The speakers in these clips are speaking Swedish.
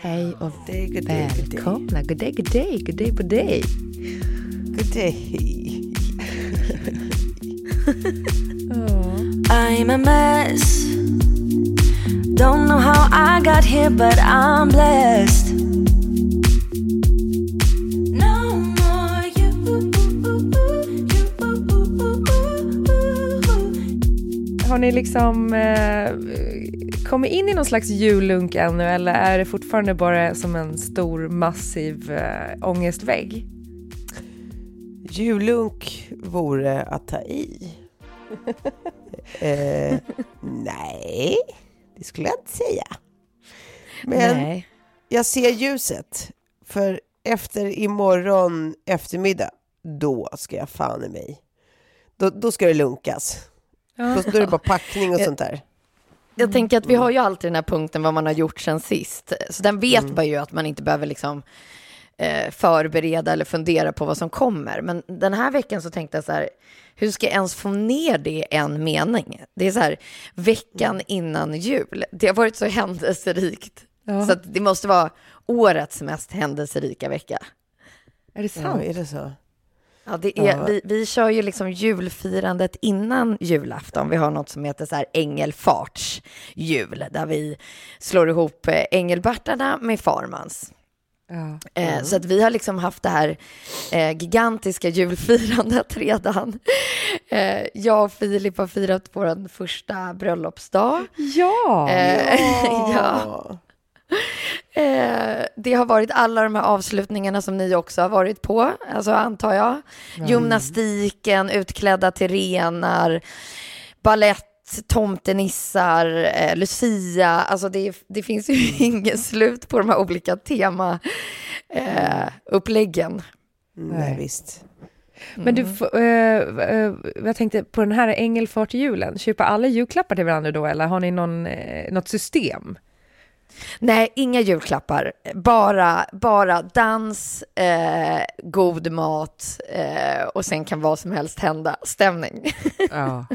Hej och välkomna. God day, good day, good day på dig. Good day. I'm a mess. Don't know how I got here, but I'm blessed. No more you. Har ni liksom eh, kommit in i någon slags jullunk ännu eller är det fortfarande bara som en stor massiv eh, ångestvägg? Julunk vore att ta i. eh, nej, det skulle jag inte säga. Men Nej. jag ser ljuset. För efter imorgon eftermiddag, då ska jag fan i mig. Då, då ska det lunkas. Då, då är det bara packning och sånt där. Jag tänker att vi har ju alltid den här punkten vad man har gjort sen sist. Så den vet man ju att man inte behöver liksom eh, förbereda eller fundera på vad som kommer. Men den här veckan så tänkte jag så här, hur ska jag ens få ner det i en mening? Det är så här, veckan innan jul. Det har varit så händelserikt. Ja. Så det måste vara årets mest händelserika vecka. Är det Ja, sant? är det så? Ja, det är, Ja. Vi, vi kör ju liksom julfirandet innan julafton. Vi har något som heter så här ängelfarts jul, där vi slår ihop eh, ängelbartarna med farmans. Ja. Eh, Så att vi har liksom haft det här eh, gigantiska julfirandet redan. Jag och Filip har firat vår första bröllopsdag. Ja! Ja. Eh, det har varit alla de här avslutningarna som ni också har varit på, alltså antar jag. Gymnastiken, utklädda till renar, ballett, tomtenissar, eh, Lucia. Alltså det, det finns ju inget slut på de här olika tema eh, uppläggen. Nej, visst. Men du, f- eh, eh, jag tänkte på den här ängelfartjulen, köper alla julklappar till varandra då eller har ni någon, eh, något system? Nej, inga julklappar. Bara, bara dans, eh, god mat eh, och sen kan vad som helst hända. Stämning. Ja.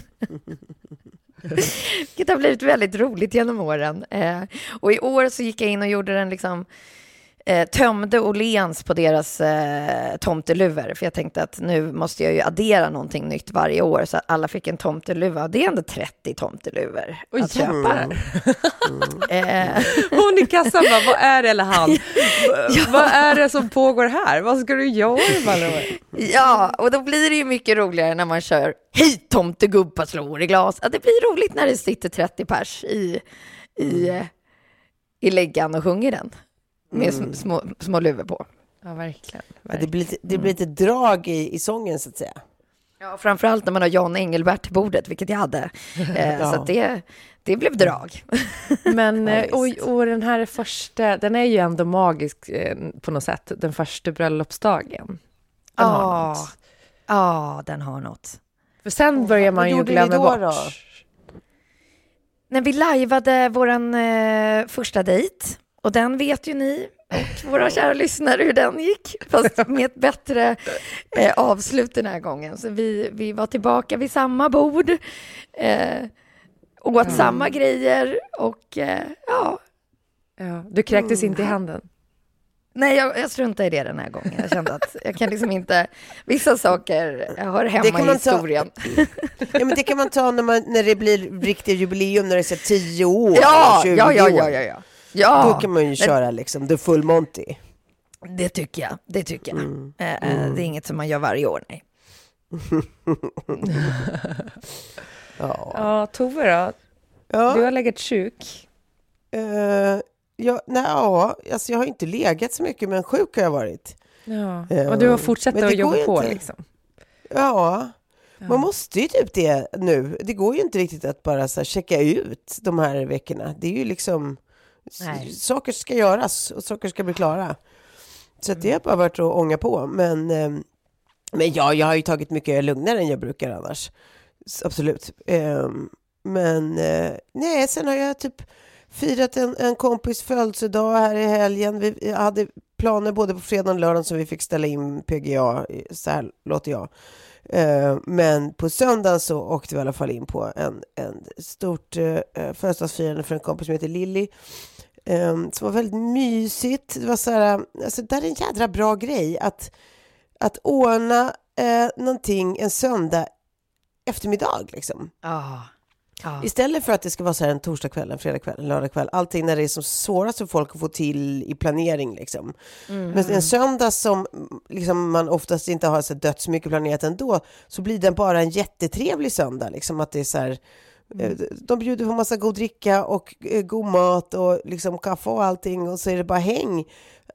Vilket har blivit väldigt roligt genom åren. Eh, och i år så gick jag in och gjorde den liksom eh, tömde Åhléns på deras eh, tomteluvor. För jag tänkte att nu måste jag ju addera någonting nytt varje år så att alla fick en tomteluva. Det är ändå 30 tomteluvor Oj, att köpa. jävlar. Eh, Hon i kassan bara, vad är det, eller han? Vad är det som pågår här? Vad ska du göra, Malou? Ja, och då blir det ju mycket roligare när man kör Hej tomtegubbar slår i glas. Ja, det blir roligt när det sitter 30 pers i, i, eh, i läggan och sjunger den. Med sm- små, små luvor på. Ja, verkligen. Ja, det, blir lite, det blir lite drag i, i sången så att säga. Ja, framförallt när man har Jan Engelbert till bordet, vilket jag hade. Eh, Ja. Så att det, det blev drag. Men, Ja, eh, och, och den här första, den är ju ändå magisk eh, på något sätt, den första bröllopsdagen. Den har Ja, något. ja, den har något. För sen börjar man ju glömma då, bort. då? När vi lajvade våran eh, första dejt, och den vet ju ni och våra kära lyssnare hur den gick, fast med ett bättre eh, avslut den här gången. Så vi, vi var tillbaka vid samma bord, eh, åt samma grejer och eh, ja, Ja, du kräktes inte i handen. nej jag, jag struntade i det den här gången. Jag kände att jag kan liksom inte, vissa saker hör hemma i man ta- historien. Ja, men det kan man ta när, man, när det blir riktigt jubileum, när det är så 10 år, Ja, 20 ja, ja, ja, ja, ja. Ja. Då kan man ju köra liksom the full Monty. Det tycker jag. Det tycker jag. Mm. Eh, eh, Det är inget som man gör varje år, nej. Ja. Ja, Tove då? Ja. Du har legat sjuk. Eh, ja, nej, ja, alltså jag har inte legat så mycket, men sjuk har jag varit. Ja. Ja. Och du har fortsatt att jobba på inte. liksom. Ja, Ja. man måste ju typ det nu. Det går ju inte riktigt att bara så här checka ut de här veckorna. Det är ju liksom, Nej. saker ska göras och saker ska bli klara. Så att det har bara varit att ånga på. Men, ehm, men ja, jag har ju tagit mycket lugnare än jag brukar annars. Absolut. Ehm, Men eh, nej, sen har jag typ firat en, en kompis födelsedag här i helgen. Vi hade planer både på fredag och lördag som vi fick ställa in PGA, så här låter jag. Eh, Men på söndagen så åkte vi i alla fall in på en, en stort eh, födelsedagsfirande för en kompis som heter Lilly. Um, som var väldigt mysigt. Det var så här, alltså det är en jädra bra grej att, att ordna eh, någonting en söndag eftermiddag liksom. Ja. Ja. Istället för att det ska vara så här en torsdagkväll, en fredagkväll, en lördagkväll, allting när det är som svårast för folk att få till i planering liksom. Men en söndag som mm, liksom, man oftast inte har så dödsmycket planerat ändå, så blir den bara en jättetrevlig söndag liksom att det är så här eh, de bjuder på massa god dricka och eh, god mat och liksom kaffe och allting och så är det bara häng.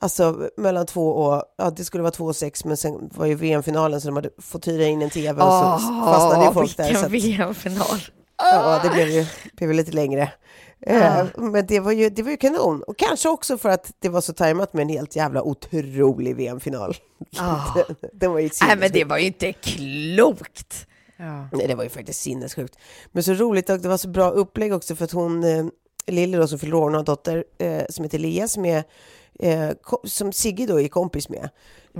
Alltså mellan två och, ja det skulle vara två och sex men sen var ju VM-finalen så de hade fått hyra in en tv och så fastnade ju folk där. vilken Så att, VM-final. Ja, det blev ju, blev lite längre. Eh, Men det var, ju, det var ju kanon. Och kanske också för att det var så tajmat med en helt jävla otrolig VM-final. Ah. Den var ju Nej, men det var ju inte klokt. Ja. Nej, det var ju faktiskt sinnessjukt. Men så roligt och det var så bra upplägg också för att hon, eh, Lilly då som fyller år, hon har en dotter eh, som heter Lea som är eh, som Sigge då är kompis med.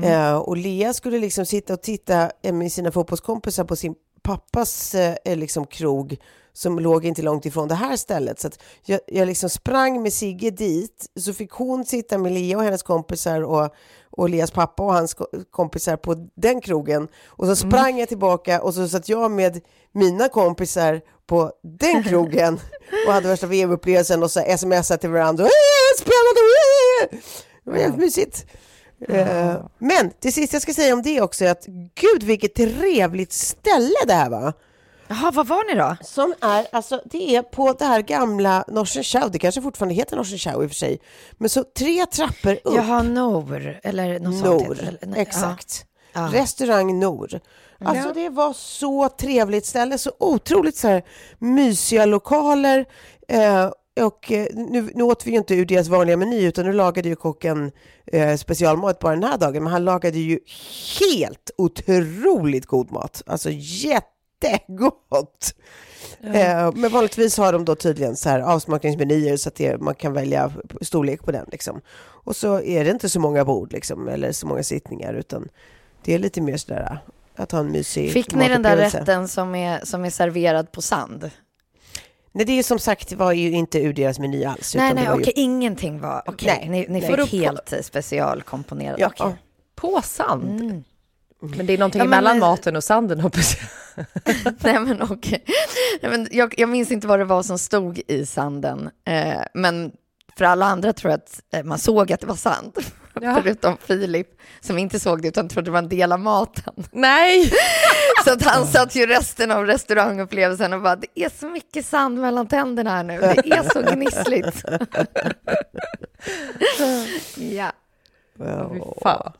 Eh, och Lea skulle liksom sitta och titta eh, med sina fotbollskompisar på sin pappas eh, liksom krog som låg inte långt ifrån det här stället. Så jag, jag liksom sprang med Sigge dit, så fick hon sitta med Lea och hennes kompisar och, och Leas pappa och hans ko- kompisar på den krogen. Och så sprang jag tillbaka och så satt jag med mina kompisar på den krogen och hade värsta VM-upplevelsen och så smsade till varandra. "Äh, Spännande! äh!" Det var helt mysigt. Eh, Men det sista jag ska säga om det också är att gud vilket trevligt ställe det här var. Jaha, vad var ni då? Som är, alltså det är på det här gamla Norsenschau, det kanske fortfarande heter Norsenschau i och för sig, men så tre trappor upp. Jaha, Nor, eller något sånt Nor, eller? Nej, exakt. Ja. Restaurang Nor. Alltså det var så trevligt ställe, så otroligt så här mysiga lokaler. Eh, och eh, nu, nu åt vi ju inte ur deras vanliga meny, utan nu lagade ju kocken eh, specialmat bara den här dagen, men han lagade ju helt otroligt god mat. Alltså jättegott! Eh, men vanligtvis har de då tydligen så här avsmakningsmenyer så att det, man kan välja storlek på den. Liksom. Och så är det inte så många bord liksom, eller så många sittningar, utan det är lite mer sådär att ha en mysig Fick ni den där rätten som är, som är serverad på sand? Nej, det är som sagt var ju inte ur deras meny alls. Nej, utan nej, okej, ju... ingenting var, okej, Nej, ni, ni nej. fick på- helt eh, specialkomponerat. Ja, okej. På sand? Mm. Men det är någonting Ja, men- emellan maten och sanden hoppas jag. Nej men okej. Nej, men jag, jag minns inte vad det var som stod i sanden. Eh, men för alla andra tror jag att eh, man såg att det var sand. Ja. Förutom Filip som inte såg det utan trodde det var en del av maten. Nej! Så att han satt ju resten av restaurangupplevelsen och bara det är så mycket sand mellan tänderna här nu. Det är så gnissligt. ja. Fy fan.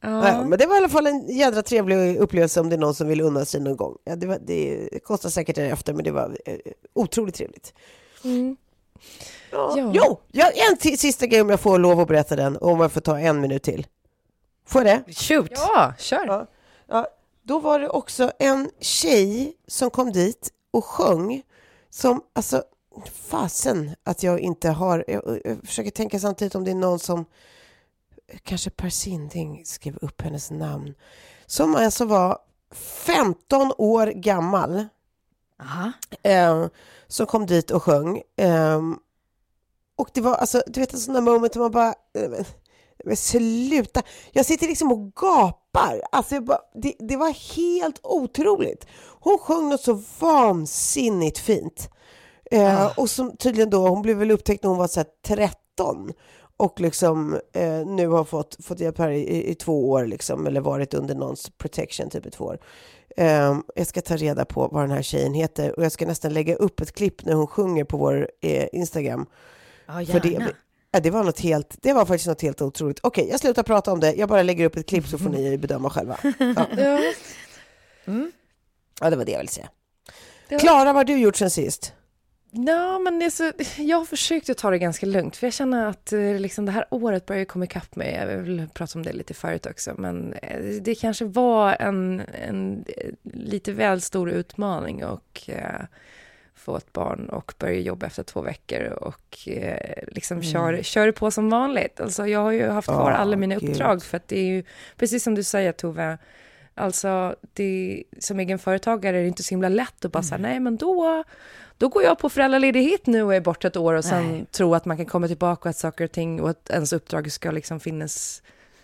Ja, men det var i alla fall en jädra trevlig upplevelse om det är någon som vill unna sig någon gång. Ja, det, var, det kostar säkert därefter, men det var eh, otroligt trevligt. Ja. Ja. Jo, en sista grej om jag får lov att berätta den, och om jag får ta en minut till. Får jag det? Shoot. Ja, kör. Ja. Ja, då var det också en tjej som kom dit och sjöng som, alltså fasen att jag inte har, jag, jag försöker tänka samtidigt om det är någon som, kanske Per Sinding skrev upp hennes namn, som alltså var 15 år gammal. Eh, som kom dit och sjöng. Eh, och det var alltså, du vet en sån där moment där man bara, eh, men, sluta. Jag sitter liksom och gapar. Alltså bara, det, det var helt otroligt. Hon sjöng något så vansinnigt fint. Eh, Ah. Och som tydligen då, hon blev väl upptäckt när hon var så här 13 och liksom eh, nu har fått, fått hjälp här i, i, två år liksom, eller varit under någons protection typ i två år. Eh, jag ska ta reda på vad den här tjejen heter och jag ska nästan lägga upp ett klipp när hon sjunger på vår eh, Instagram. Ja, För det, gärna. ja, det var något helt, det var faktiskt något helt otroligt. Okej, jag slutar prata om det. Jag bara lägger upp ett klipp så får ni bedöma själva. Ja, Ja. ja det var det jag ville säga. Klara, vad har du gjort sen sist? Ja, men det är så, jag har försökt att ta det ganska lugnt, för jag känner att eh, liksom, det här året börjar komma ikapp mig. Jag vill prata om det lite förut också, men eh, det kanske var en, en eh, lite väl stor utmaning och eh, få ett barn och börja jobba efter två veckor och eh, liksom kör, kör på som vanligt. Alltså jag har ju haft kvar Åh, alla mina uppdrag för att det är ju, precis som du säger Tove, alltså det, som egen företagare är det inte så himla lätt att bara säga nej men då, då går jag på föräldraledighet nu och är borta ett år och sen tro att man kan komma tillbaka och att saker och ting och att ens uppdrag ska liksom finnas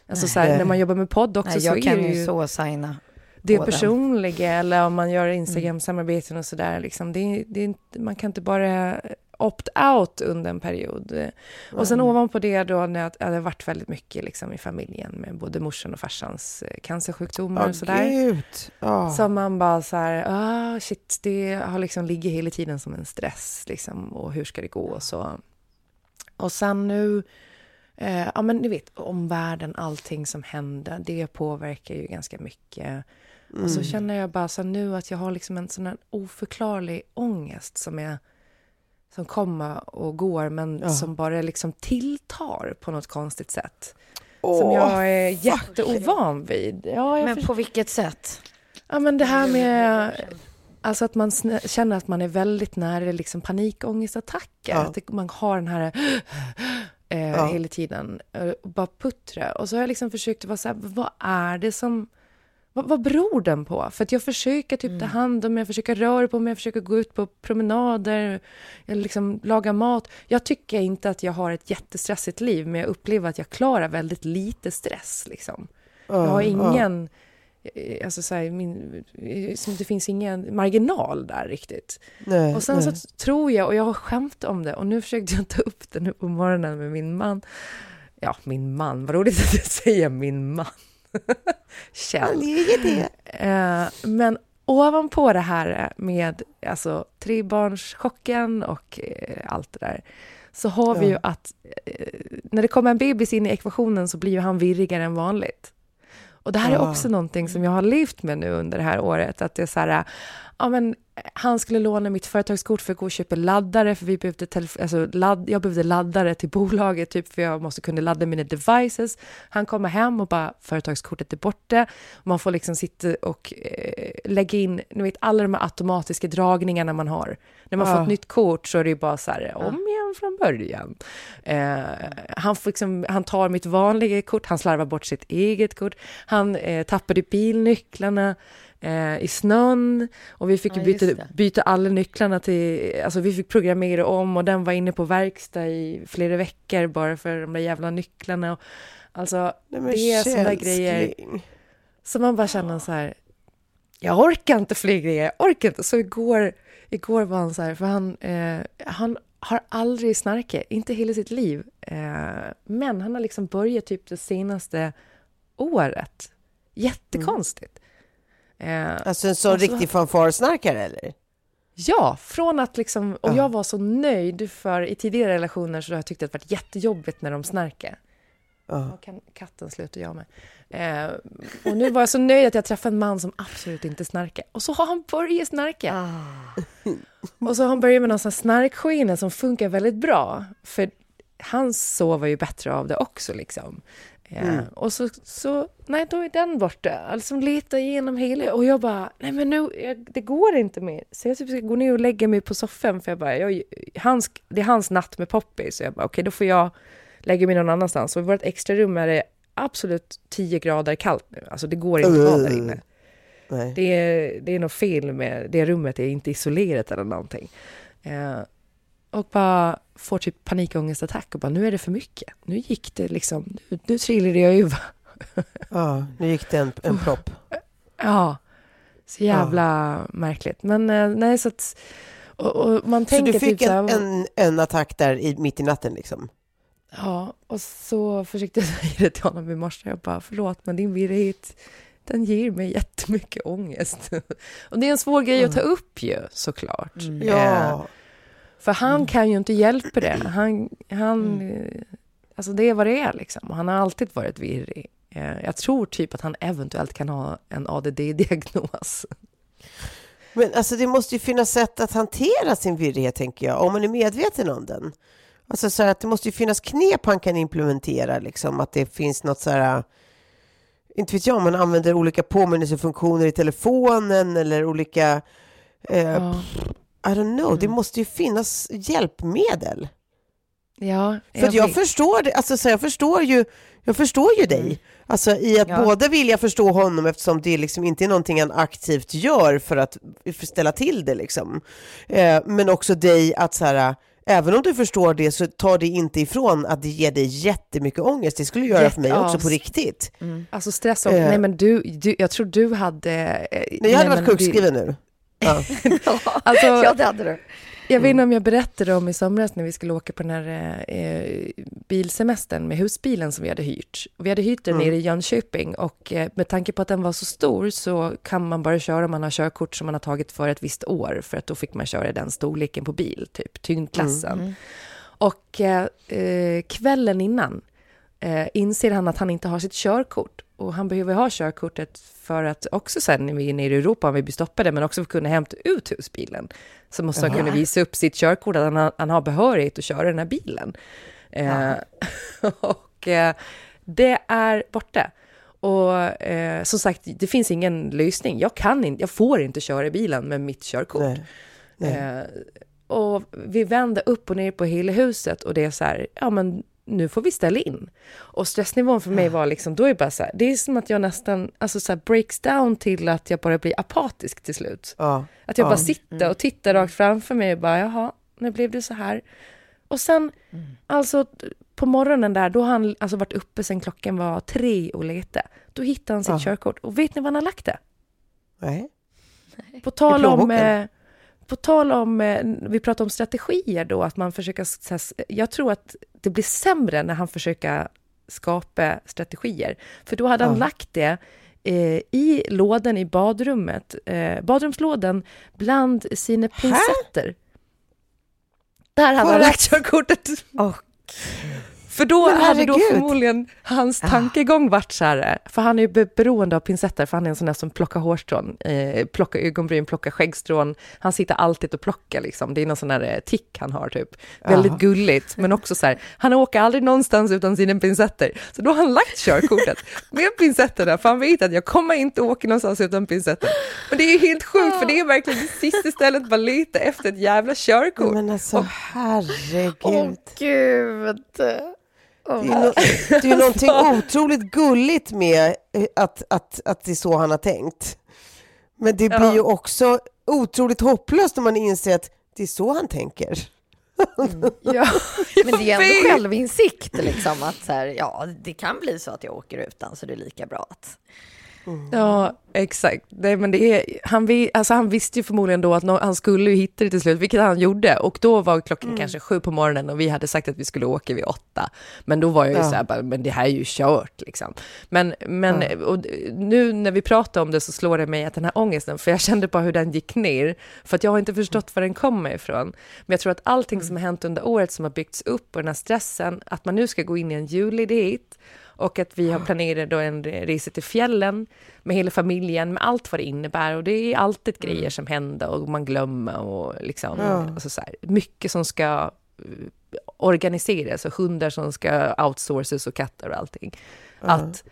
Alltså så här, när man jobbar med podd också Nej, så jag är kan det ju ju så signa. det den. personliga eller om man gör Instagram-samarbeten och sådär. Liksom. Det, det man kan inte bara opt-out under en period. Och sen ovanpå det då när det hade varit väldigt mycket liksom, i familjen med både morsan och farsans eh, cancersjukdomar Åh, och sådär. Ja. Så man bara så här, ah, shit, det har liksom ligger hela tiden som en stress liksom, och hur ska det gå och så. Och sen nu, eh, ja men ni vet, omvärlden, allting som händer, det påverkar ju ganska mycket. Och så känner jag bara så nu att jag har liksom en sån här oförklarlig ångest som är som kommer och går men som bara liksom tilltar på något konstigt sätt. som Åh, jag är jätteovan vid. Ja, jag Men på vilket sätt? Ja, men det här med alltså att man känner att man är väldigt nära liksom panikångestattacker. Ja. Att man har den här eh, Ja. hela tiden eh, och bara puttra. Och så har jag liksom försökt att vara så här, vad är det som vad, vad beror den på? För att jag försöker typ ta hand om mig, jag försöker röra på mig, jag försöker gå ut på promenader, eller liksom laga mat. Jag tycker inte att jag har ett jättestressigt liv, men jag upplever att jag klarar väldigt lite stress. Liksom. Jag har ingen, eh, alltså så här, min, eh, det finns ingen marginal där riktigt. Nej, Och sen nej. så tror jag, och jag har skämt om det, och nu försökte jag ta upp det nu på morgonen med min man. Ja, min man, vad roligt att du säger min man. Kjell. Eh, men ovanpå det här med alltså, trebarnschocken och eh, allt det där så har vi Ja. ju att eh, när det kommer en bebis in i ekvationen så blir ju han virrigare än vanligt. Och det här är också någonting som jag har levt med nu under det här året. Att det är så här, ja men han skulle låna mitt företagskort för att gå och köpa laddare, för vi behövde telef- alltså, ladd- jag behövde laddare till bolaget, typ för jag måste kunna ladda mina devices. Han kommer hem och bara, företagskortet är borta. Man får liksom sitta och eh, lägga in, ni vet alla de här automatiska dragningarna man har. När man får Ja. ett nytt kort så är det ju bara så här, om igen från början. Eh, han, får liksom, han tar mitt vanliga kort, han slarvar bort sitt eget kort. Han eh, tappade bilnycklarna eh, i snön och vi fick Ja, byta, byta alla nycklarna till, alltså vi fick programmera om och den var inne på verkstad i flera veckor bara för de där jävla nycklarna. Och, alltså Nej, det är sådana grejer så man bara känner så här, jag orkar inte fler grejer, jag orkar inte. Så igår, igår var han så här, för han, eh, han har aldrig snarkat, inte hela sitt liv. Eh, men han har liksom börjat typ det senaste året. Jättekonstigt. Eh, Alltså en sån Och så- riktig fanfarsnarkare eller? Ja, från att liksom, och Ja. jag var så nöjd för i tidigare relationer så har jag tyckt att det varit jättejobbigt när de snarkar. Ja. Vad kan katten sluta jag med? Eh, och nu var jag så nöjd att jag träffade en man som absolut inte snarkar. Och så har han börjat snarka. Ah. Och så har han börjat med någon snarkskina som funkar väldigt bra. För han sover ju bättre av det också liksom. Mm. Och så, så, nej då är den borta. Alltså letar igenom hela, och jag bara, nej men nu, jag, det går inte mer. Så jag typ ska gå ner och lägga mig på soffan för jag bara, jag, hans, det är hans natt med Poppy, så jag bara, okej okay, då får jag lägga mig någon annanstans. Och i vårt extra rum är det absolut 10 grader kallt nu, alltså det går inte att vara där inne. Nej. Det, är, det är något fel med det rummet, det är inte isolerat eller någonting. Eh, och bara får typ panikångestattack och bara nu är det för mycket. Nu gick det liksom, nu, nu trillade jag ju. ja, nu gick det en, en propp. Ja, så jävla ja. märkligt. Men eh, nej, så att... Och, och man tänker så du fick typ en, en, en attack där i, mitt i natten liksom? Ja, och så försökte jag säga det till honom i morse. Jag bara, förlåt, men din virrighet, den ger mig jättemycket ångest. och det är en svår grej att ta upp ju, såklart. Mm. Ja. Eh, för han mm. kan ju inte hjälpa det. Han, han, mm. Alltså det är vad det är liksom. Han har alltid varit virrig. Eh, jag tror typ att han eventuellt kan ha en ADD-diagnos. Men alltså det måste ju finnas sätt att hantera sin virrighet, tänker jag, om man är medveten om den. Alltså så att det måste ju finnas knep han kan implementera, liksom, att det finns något så här, inte vet jag, om man använder olika påminnelsefunktioner i telefonen eller olika eh, ja. I don't know, mm. det måste ju finnas hjälpmedel. Ja, jag För jag förstår det, alltså så jag förstår ju, jag förstår ju dig. Mm. Alltså i att ja. både vilja förstå honom eftersom det liksom inte är någonting han aktivt gör för att ställa till det liksom. Eh, men också dig att så här, även om du förstår det så tar det inte ifrån att det ger dig jättemycket ångest. Det skulle göra Jätte, för mig också på riktigt. Mm. Alltså stress och, eh. nej men du, du, jag tror du hade... Eh, nej, jag hade varit sjukskriven du, nu. Ja. alltså, ja, det hade du. Jag vet inte om jag berättade om i somras när vi skulle åka på den här eh, bilsemestern med husbilen som vi hade hyrt. Vi hade hyrt den mm. nere i Jönköping och eh, med tanke på att den var så stor så kan man bara köra om man har körkort som man har tagit för ett visst år för att då fick man köra den storleken på bil, typ tyngdklassen. Mm. Och eh, eh kvällen innan eh, inser han att han inte har sitt körkort och han behöver ha körkortet för att också sen när vi är nere i Europa, om vi blir stoppade, men också för att kunna hämta ut husbilen, så måste Jaha. han kunna visa upp sitt körkort, att han har, han har behörighet att köra den här bilen. Eh, och eh, det är borta. Och eh, som sagt, det finns ingen lösning. Jag kan inte, jag får inte köra bilen med mitt körkort. Nej. Nej. Eh, och vi vände upp och ner på hela huset och det är så här, ja men nu får vi ställa in. Och stressnivån för mig var liksom, då är det bara så här, det är som att jag nästan, alltså så här, breaks down till att jag bara blir apatisk till slut. Ja. Att jag ja. bara sitter och tittar rakt framför mig och bara, jaha, nu blev det så här. Och sen, mm. alltså på morgonen där, då har han alltså varit uppe sen klockan var tre och lete. Då hittade han sitt ja. körkort. Och vet ni var han har lagt det? Nej. På tal om... Eh, på tal om, eh, vi pratar om strategier då, att man försöker... Jag tror att det blir sämre när han försöker skapa strategier. För då hade han lagt det eh, i lådan i badrummet, eh, badrumslådan, bland sina pincetter. Där hade han lagt körkortet. Och för då Men hade då förmodligen hans ah. tankegång varit så här, för han är ju beroende av pincetter, för han är en sån där som plockar hårstrån, eh, plockar ögonbryn, plockar skäggstrån. Han sitter alltid och plockar liksom, det är någon sån där eh, tick han har typ. Väldigt ah. gulligt, men också så här, han åker aldrig någonstans utan sina pincetter. Så då har han lagt körkortet med pincetterna, för han vet att jag kommer inte åka någonstans utan pincetter. Men det är ju helt sjukt, för det är verkligen det sista stället man letar efter ett jävla körkort. Men alltså, herregud. Åh, gud. Det är, no det är någonting otroligt gulligt med eh, att, att, att det är så han har tänkt. Men det blir ja. ju också otroligt hopplöst när man inser att det är så han tänker. Mm. Ja, men det är ändå självinsikt, liksom, att så här, ja, det kan bli så att jag åker utan, så det är lika bra att Mm. Ja, exakt. Nej, men det är, han, alltså han visste ju förmodligen då att no, han skulle ju hitta det till slut, vilket han gjorde. Och då var klockan mm. kanske sju på morgonen och vi hade sagt att vi skulle åka vid åtta. Men då var jag ju ja. så här, men det här är ju kört liksom. Men, men ja. och nu när vi pratar om det så slår det mig att den här ångesten, för jag kände bara hur den gick ner, för att jag har inte förstått var den kommer ifrån. Men jag tror att allting mm. som har hänt under året som har byggts upp och den här stressen, att man nu ska gå in i en julledighet, och att vi har planerat då en resa till fjällen med hela familjen, med allt vad det innebär. Och det är alltid mm. grejer som händer och man glömmer och liksom, ja. alltså så här, mycket som ska eh, organiseras och hundar som ska outsources och katter och allting. Att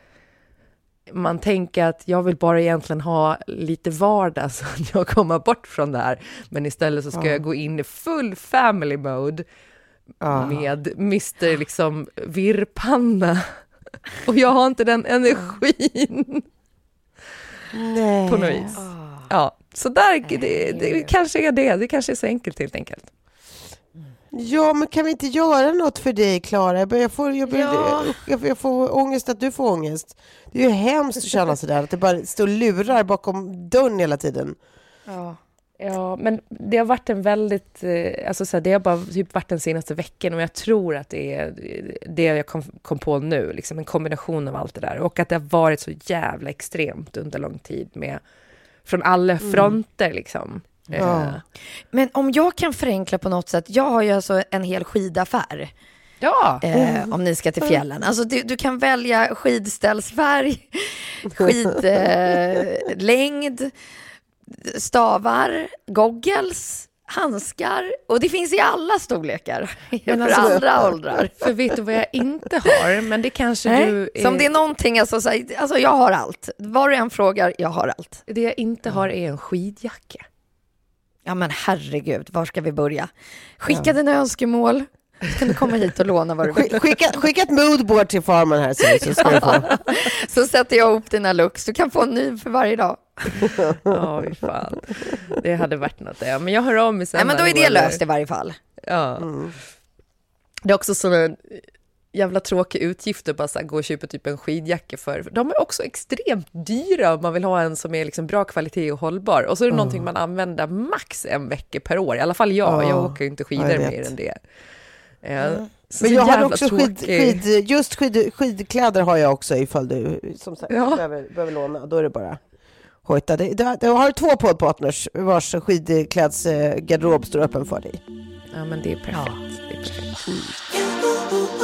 man tänker att jag vill bara egentligen ha lite vardag så att jag kommer bort från det här. Men istället så ska jag gå in i full family mode med Mr liksom virrpanna. Och jag har inte den energin Nej. på något vis. Ja, så där, det, det kanske är det. Det kanske är så enkelt helt enkelt. Ja, men kan vi inte göra något för dig, Klara? Jag, får, jag, Ja. jag, jag får ångest att du får ångest. Det är ju hemskt att känna sådär, att det bara står och lurar bakom dörren hela tiden. Ja. Ja, men det har varit en väldigt, eh, alltså så här, det har bara typ varit den senaste veckan och jag tror att det är det jag kom, kom på nu, liksom en kombination av allt det där och att det har varit så jävla extremt under lång tid med, från alla fronter liksom. Ja. Eh, Men om jag kan förenkla på något sätt, jag har ju alltså en hel skidaffär. ja. Eh, om ni ska till fjällen. Alltså du, du kan välja skidställsfärg, skidlängd, eh, stavar, goggles, handskar och det finns i alla storlekar. Men för alltså- alla åldrar. För vet du vad jag inte har? Men det kanske Nej, du... Så om det är någonting, alltså, så här, alltså jag har allt. Var du än frågar, jag har allt. det jag inte har är en skidjacka. Ja men herregud, var ska vi börja? Skicka dina önskemål, så kan du komma hit och låna vad du vill. Sk- Skicka, skicka ett moodboard till farmen här så, så få. Så sätter jag ihop dina looks, du kan få en ny för varje dag. Ja, fy fan. Det hade varit något det. Men jag hör av mig sen. Nej men då är det löst i varje fall. Ja. Det är också sådana jävla tråkiga utgifter, bara så här, gå och köpa typ en skidjacka för. De är också extremt dyra om man vill ha en som är liksom bra kvalitet och hållbar. Och så är det någonting man använder max en vecka per år. I alla fall jag, Ja. jag åker ju inte skidor mer än det. Eh, så Men jag har också skid, skid, just skid, skidkläder har jag också ifall du som sagt Ja. behöver, behöver låna. Då är det bara hojta. Det, det, jag har två poddpartners vars skidklädsgarderob står öppen för dig. Ja, men det är perfekt. Det är perfekt.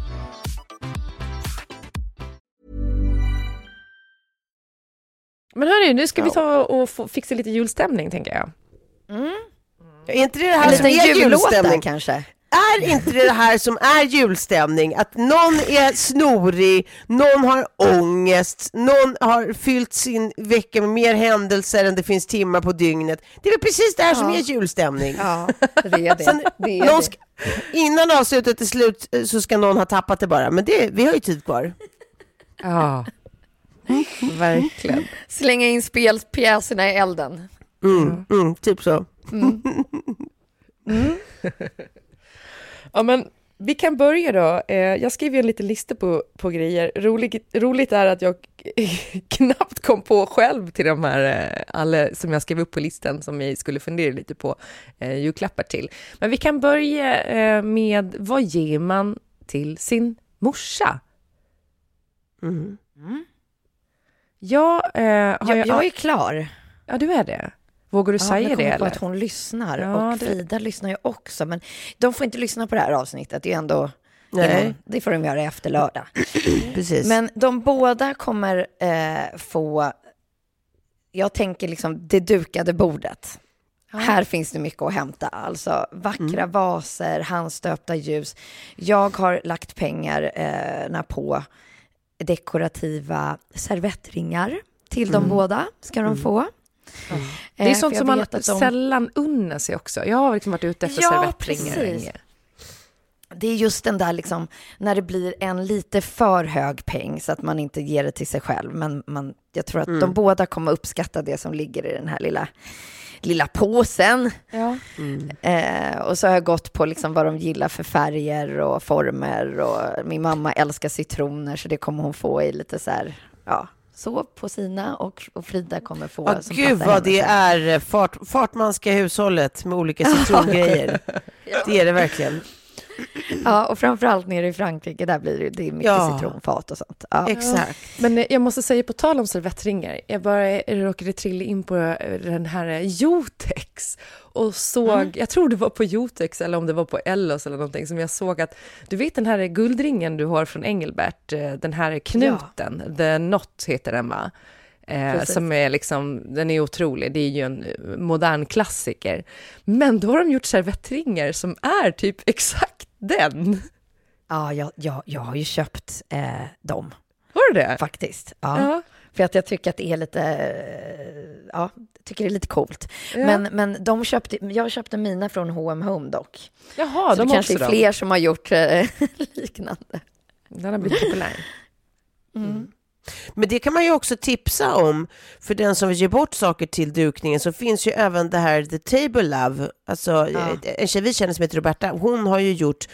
Men hörni, nu ska vi ta och få, fixa lite julstämning, tänker jag. Är inte det det här som är julstämning? kanske. Är inte det här som är julstämning? Att någon är snorig, någon har ångest, någon har fyllt sin vecka med mer händelser än det finns timmar på dygnet. Det är väl precis det här som är julstämning? Ja, det är det. Sen, det, är det. ska, innan avslutet är slut eh, så ska någon ha tappat det bara, men det, vi har ju tid kvar. Ja, verkligen. Slänga in spelpjäserna i elden. Mm, mm, typ så. Ja, men vi kan börja då. Eh, Jag skrev ju en liten lista på, på grejer. Roligt, roligt är att jag knappt kom på själv till de här, eh, alla som jag skrev upp på listan som vi skulle fundera lite på eh, julklappar till. Men vi kan börja med vad ger man till sin morsa? Jag, eh, har Jag, jag är klar. Ja, du är det. Vågar du Ja, säga det jag på eller? att hon lyssnar Ja, och det- Frida lyssnar ju också. Men de får inte lyssna på det här avsnittet. Det är ändå... Nej. Det får de göra efter lördag. Precis. Men de båda kommer eh, få, jag tänker liksom det dukade bordet. Här finns det mycket att hämta, alltså vackra vaser, handstöpta ljus. Jag har lagt pengar eh, på dekorativa servettringar till de båda, ska de få. Det är Eh, sånt som man de- sällan unnar sig också. Jag har liksom varit ute efter Ja, servettringar länge. Det är just den där liksom, när det blir en lite för hög peng så att man inte ger det till sig själv. Men man, jag tror att Mm. de båda kommer uppskatta det som ligger i den här lilla, lilla påsen. Ja. Eh, och så har jag gått på liksom vad de gillar för färger och former. Och min mamma älskar citroner så det kommer hon få i lite så här, ja, så på sina och, och Frida kommer få Ja, som gud vad det är fart, fartmanska hushållet med olika citrongrejer. Det är det verkligen. Ja, och framförallt nere i Frankrike, där blir det, det är mycket Ja. citronfat och sånt. Ja. Exakt. Men eh, jag måste säga, på tal om servettringar, jag bara råkade trilla in på eh, den här eh, Jotex och såg, jag tror det var på Jotex eller om det var på Ellos eller någonting, som jag såg att, du vet den här guldringen du har från Engelbert, eh, den här knuten, The Knot heter den va? Eh, Precis. som är liksom, den är otrolig, det är ju en eh, modern klassiker. Men då har de gjort servettringar som är typ exakt den. Ja, jag, jag, jag har ju köpt eh, dem Har du det? faktiskt. Ja. Ja. För att jag tycker att det är lite, eh, ja, tycker det är lite coolt. Ja. Men, men de köpte, jag köpte mina från H&M Home dock. Jaha, så de det kanske är fler som har gjort eh, liknande. Den har blivit populär. Men det kan man ju också tipsa om för den som vill ge bort saker till dukningen så finns ju även det här The Table Love, alltså Ja. en tjej vi känner som heter Roberta, hon har ju gjort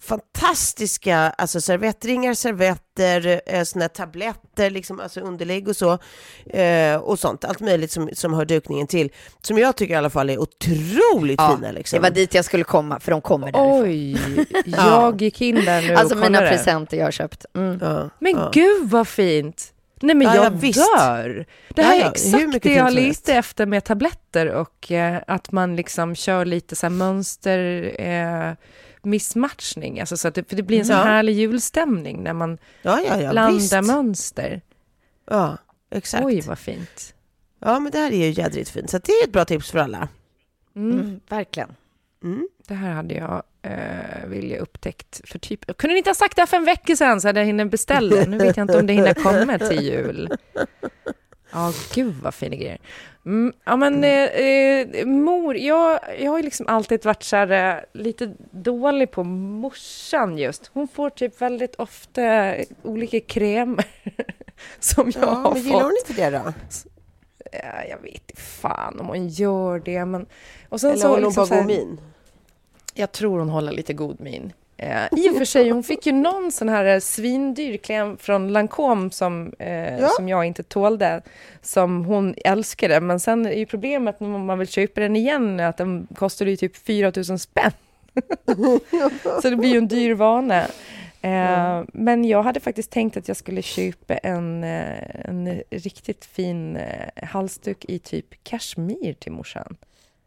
fantastiska alltså servettringar, servetter, eh, såna tabletter, liksom, alltså underlägg och så. Eh, och sånt, allt möjligt som, som hör dukningen till. Som jag tycker i alla fall är otroligt Ja, fina. Liksom. Det var dit jag skulle komma, för de kommer därifrån. Oj, jag gick in där nu Alltså och mina presenter jag har köpt. Mm. Ja, Men ja. gud vad fint! Nej men Ja, jag ja, visst. dör! Det här ja, är hur exakt det jag lite efter med tabletter och eh, att man liksom kör lite så här mönster eh, missmatchning, alltså så att det, för det blir en Ja. härlig julstämning när man Ja, ja, ja, blandar visst. mönster. Ja, exakt. Oj vad fint. Ja, men det här är ju jädrigt fint. Så det är ett bra tips för alla. Mm. Mm, verkligen. Mm. Det här hade jag eh, vilja upptäckt för typ... Jag kunde ni inte ha sagt det här för en vecka sedan så hade jag hunnit beställa. Nu vet jag inte om det hinner komma till jul. Ja, gud vad fina grejer. Mm, ja, men eh, eh, mor, jag, jag har liksom alltid varit så här, eh, lite dålig på morsan just. Hon får typ väldigt ofta olika krämer som jag Ja, har men gillar fått. hon inte det då? Ja, jag vet inte fan om hon gör det, men... Och sen Eller så håller hon liksom bara god min? jag tror hon håller lite god min. Eh, I och för sig, hon fick ju någon sån här eh, svindyr kräm från Lancome som, eh, Ja. som jag inte tålde, som hon älskade. Men sen är ju problemet när man vill köpa den igen att den kostar ju typ 4 000 spänn. Så det blir ju en dyr vana. Eh, Men jag hade faktiskt tänkt att jag skulle köpa en, eh, en riktigt fin eh, halsduk i typ kashmir till morsan.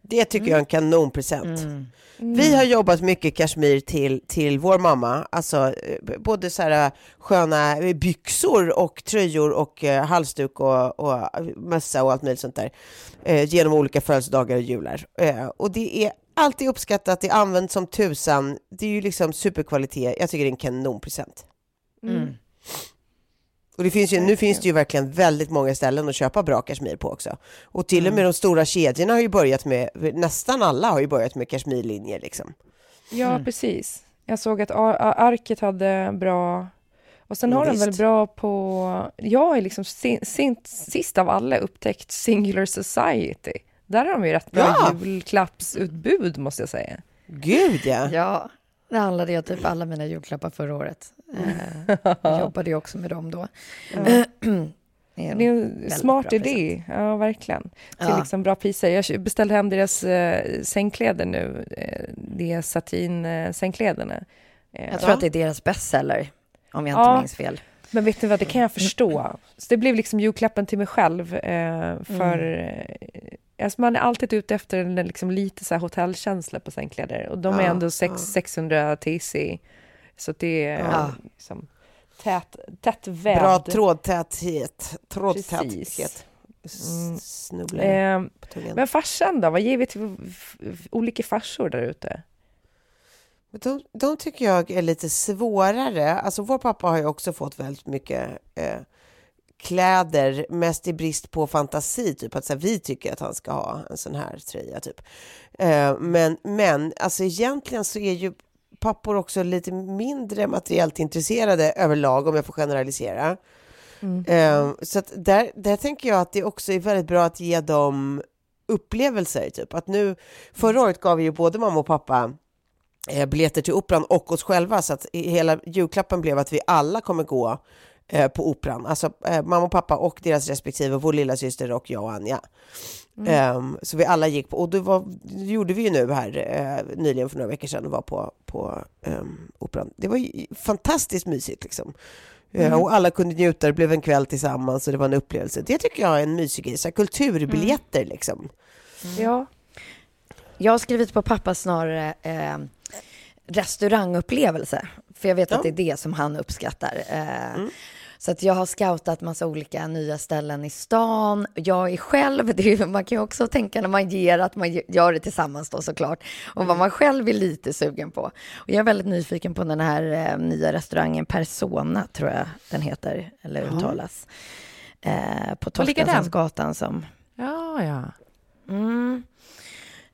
Det tycker jag är en kanonpresent. Mm. Vi har jobbat mycket kashmir till, till vår mamma, alltså eh, både så här eh, sköna eh, byxor och tröjor och eh, halsduk och, och mössa och allt möjligt sånt där eh, genom olika födelsedagar och jular. Eh, och det är alltid uppskattat, det används som tusan, det är ju liksom superkvalitet, jag tycker det är en kanonpresent. Mm. Och det finns ju, nu finns det ju verkligen väldigt många ställen att köpa bra kashmir på också. Och till och med de stora kedjorna har ju börjat med, nästan alla har ju börjat med kashmirlinjer liksom. Ja, precis. Jag såg att Ar- Ar- Arket hade bra... Och sen Ja, har de väl visst. bra på... Jag är liksom sin, sin, sist av alla upptäckt Singular Society. Där har de ju rätt bra Ja. julklappsutbud, måste jag säga. Gud ja! Ja, det handlade jag typ alla mina julklappar förra året. Eh, jag jobbade ju också med dem då. Det är en Det är en smart idé, ja verkligen. Till Ja. liksom bra priser. Jag beställde hem deras eh, sängkläder nu. Eh, är satin-sängkläderna. Eh, Jag tror att det är deras bestseller, om jag Ja. inte minns fel. Men vet ni vad, det kan jag förstå. Så det blev liksom julklappen till mig själv. Eh, för eh, alltså man är alltid ute efter en liksom lite så här hotellkänsla på sängkläder. Och de är Ja, ändå sex, 600 TC. Så det är Ja. liksom tät, tätt vävd. Bra trådtäthet. Trådtäthet. Mm. Snubblar Eh, men farsan då? Vad ger vi till olika farsor där ute? De, de tycker jag är lite svårare. Alltså vår pappa har ju också fått väldigt mycket eh, kläder, mest i brist på fantasi, typ att så här, vi tycker att han ska ha en sån här tröja, typ. Eh, men, men alltså egentligen så är ju pappor också lite mindre materiellt intresserade överlag, om jag får generalisera. Eh, så att där, där tänker jag att det också är väldigt bra att ge dem upplevelser, typ. Att nu, förra året gav vi ju både mamma och pappa biljetter till operan och oss själva så att hela julklappen blev att vi alla kommer gå eh, på operan. Alltså eh, mamma och pappa och deras respektive, vår lilla syster och jag och Anja. Ehm, så vi alla gick på, och det, var, det gjorde vi ju nu här eh, nyligen för några veckor sedan och var på, på ehm, operan. Det var ju fantastiskt mysigt liksom. Eh, Och alla kunde njuta, det blev en kväll tillsammans och det var en upplevelse. Det tycker jag är en mysig grej, så kulturbiljetter liksom. Ja. Jag har skrivit på pappa snarare eh, restaurangupplevelse. För jag vet att det är det som han uppskattar. Eh, Så att jag har scoutat massa olika nya ställen i stan. Jag är själv, det är, man kan ju också tänka när man ger att man gör det tillsammans då såklart. Och vad man själv är lite sugen på. Och jag är väldigt nyfiken på den här eh, nya restaurangen Persona, tror jag den heter, eller uttalas. Eh, på? Torstensgatan som Ja, ja. Mm.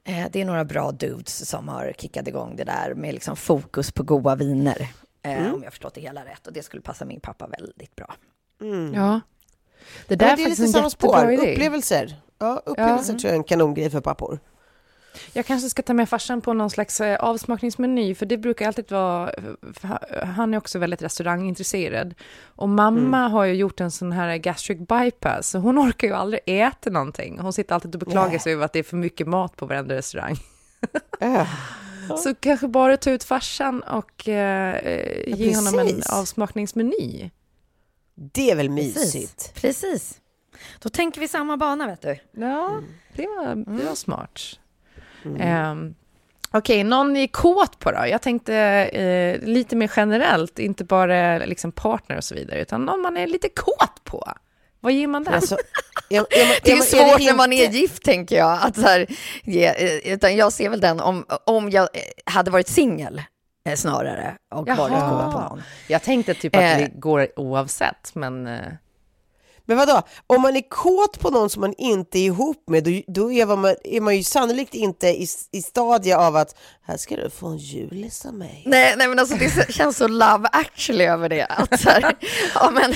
Eh, Det är några bra dudes som har kickat igång det där med liksom fokus på goda viner. eh, Om jag förstått det hela rätt. Och det skulle passa min pappa väldigt bra. ja. Det Ja, där det är är faktiskt lite en samma jättebra spår, idé. upplevelser. Ja, upplevelser tror jag är en kanongrej för pappor. Jag kanske ska ta med farsan på någon slags eh, avsmakningsmeny, för det brukar alltid vara... Han är också väldigt restaurangintresserad. Och mamma Mm. har ju gjort en sån här gastric bypass, så hon orkar ju aldrig äta någonting. Hon sitter alltid och beklagar Nej. sig över att det är för mycket mat på varenda restaurang. Äh. Så kanske bara ta ut farsan och eh, eh, ge honom en precis. avsmakningsmeny. Det är väl Precis. mysigt? Precis. Då tänker vi samma bana, vet du. Ja, det var, det var smart. Ehm, Okej, någon ni är kåt på då? Jag tänkte eh, lite mer generellt, inte bara liksom partner och så vidare, utan någon man är lite kåt på. Vad ger man där? Alltså, är, är, man- Det är svårt det när man är gift, tänker jag. Att så här, ge, eh, utan jag ser väl den om, om jag eh, hade varit singel eh, snarare och varit kåt på någon. Jag tänkte typ att Eh. det går oavsett, men... Men vadå, om man är kåt på någon som man inte är ihop med, då, då är, man, är man ju sannolikt inte i, i stadie av att här ska du få en julis av mig. Nej, nej men alltså det känns så love actually över det. Att så här, ja, men,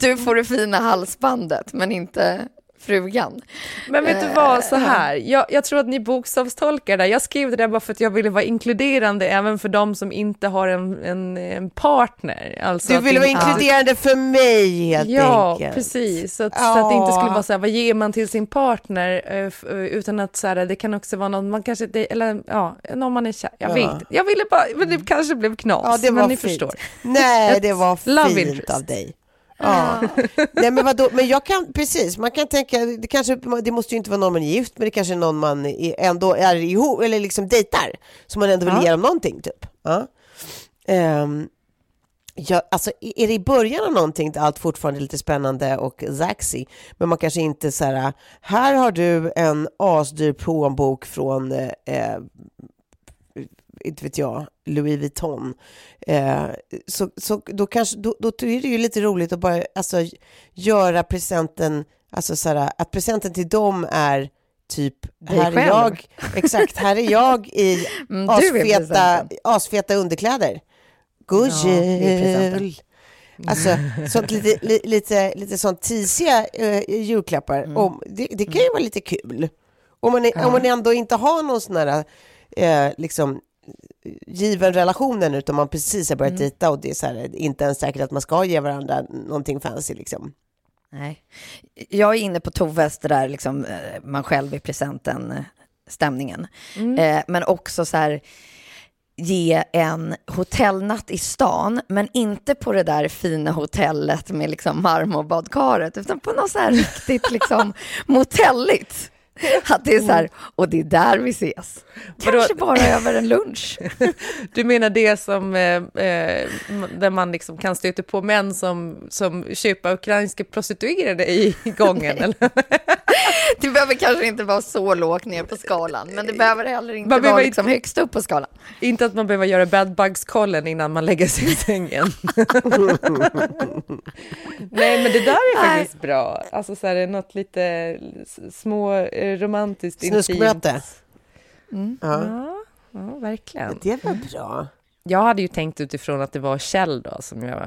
du får det fina halsbandet men inte frugan. Men vet du vad, så här, jag, jag tror att ni bokstavstolkar det. Jag skrev det där bara för att jag ville vara inkluderande även för de som inte har en, en, en partner. Alltså Du att vill det vara inkluderande för mig helt Ja, enkelt. precis. Så att, så att det inte skulle Ja. vara så här, vad ger man till sin partner? eh, eh, Utan att så här, det kan också vara någon man kanske, det, eller ja, någon man är kär. Jag Ja. vet. Jag ville bara, men det kanske blev knas. Ja, det men var ni fint. förstår. Nej, det var fint av dig. Ja. Nej, men vadå? Men jag kan, precis, man kan tänka, det kanske, det måste ju inte vara någon man är gift med, det kanske är någon man ändå är ihop, eller liksom dejtar, som man ändå vill Ja. ge dem någonting, typ. Ja. Ehm, ja, alltså, är det i början av någonting allt fortfarande är lite spännande och zaxy, men man kanske inte så här, här har du en asdyr plånbok från eh, inte vet jag, Louis Vuitton. Eh, så, så då, kanske, då, då är det ju lite roligt att bara alltså, göra presenten, alltså så här, att presenten till dem är typ, Dig här är själv. jag, exakt, här är jag i Mm, är asfeta, asfeta underkläder. God Ja, är jul! Alltså, sånt lite, li, lite, lite sånt tisiga eh, julklappar. Mm. Om, det, det kan ju vara lite kul. Om man, är, om man ändå inte har någon sån här, eh, liksom, given relationen utan man precis har Mm. börjat dejta och det är så här, inte ens säkert att man ska ge varandra någonting fancy liksom. Nej. Jag är inne på Toves, det där liksom, eh, man själv i presenten, eh, stämningen. Eh, men också så här, ge en hotellnatt i stan, men inte på det där fina hotellet med liksom marmorbadkaret, utan på något så här riktigt liksom motelligt. Att det är så här, och det är där vi ses. Kanske bara över en lunch. Du menar det som, eh, eh, där man liksom kan stöta på män som, som köper ukrainska prostituerade i gången? eller? Det behöver kanske inte vara så lågt ner på skalan, men det behöver heller inte Man vara liksom högst upp på skalan. Inte att man behöver göra badbugs-kollen innan man lägger sig i sängen. Nej, men det där är Nej. faktiskt bra. Alltså så här, det är något lite små eh, romantiskt Snuskmöte. intimt. Ja. Ja, ja, verkligen. Det var bra. Jag hade ju tänkt utifrån att det var Kjell då som jag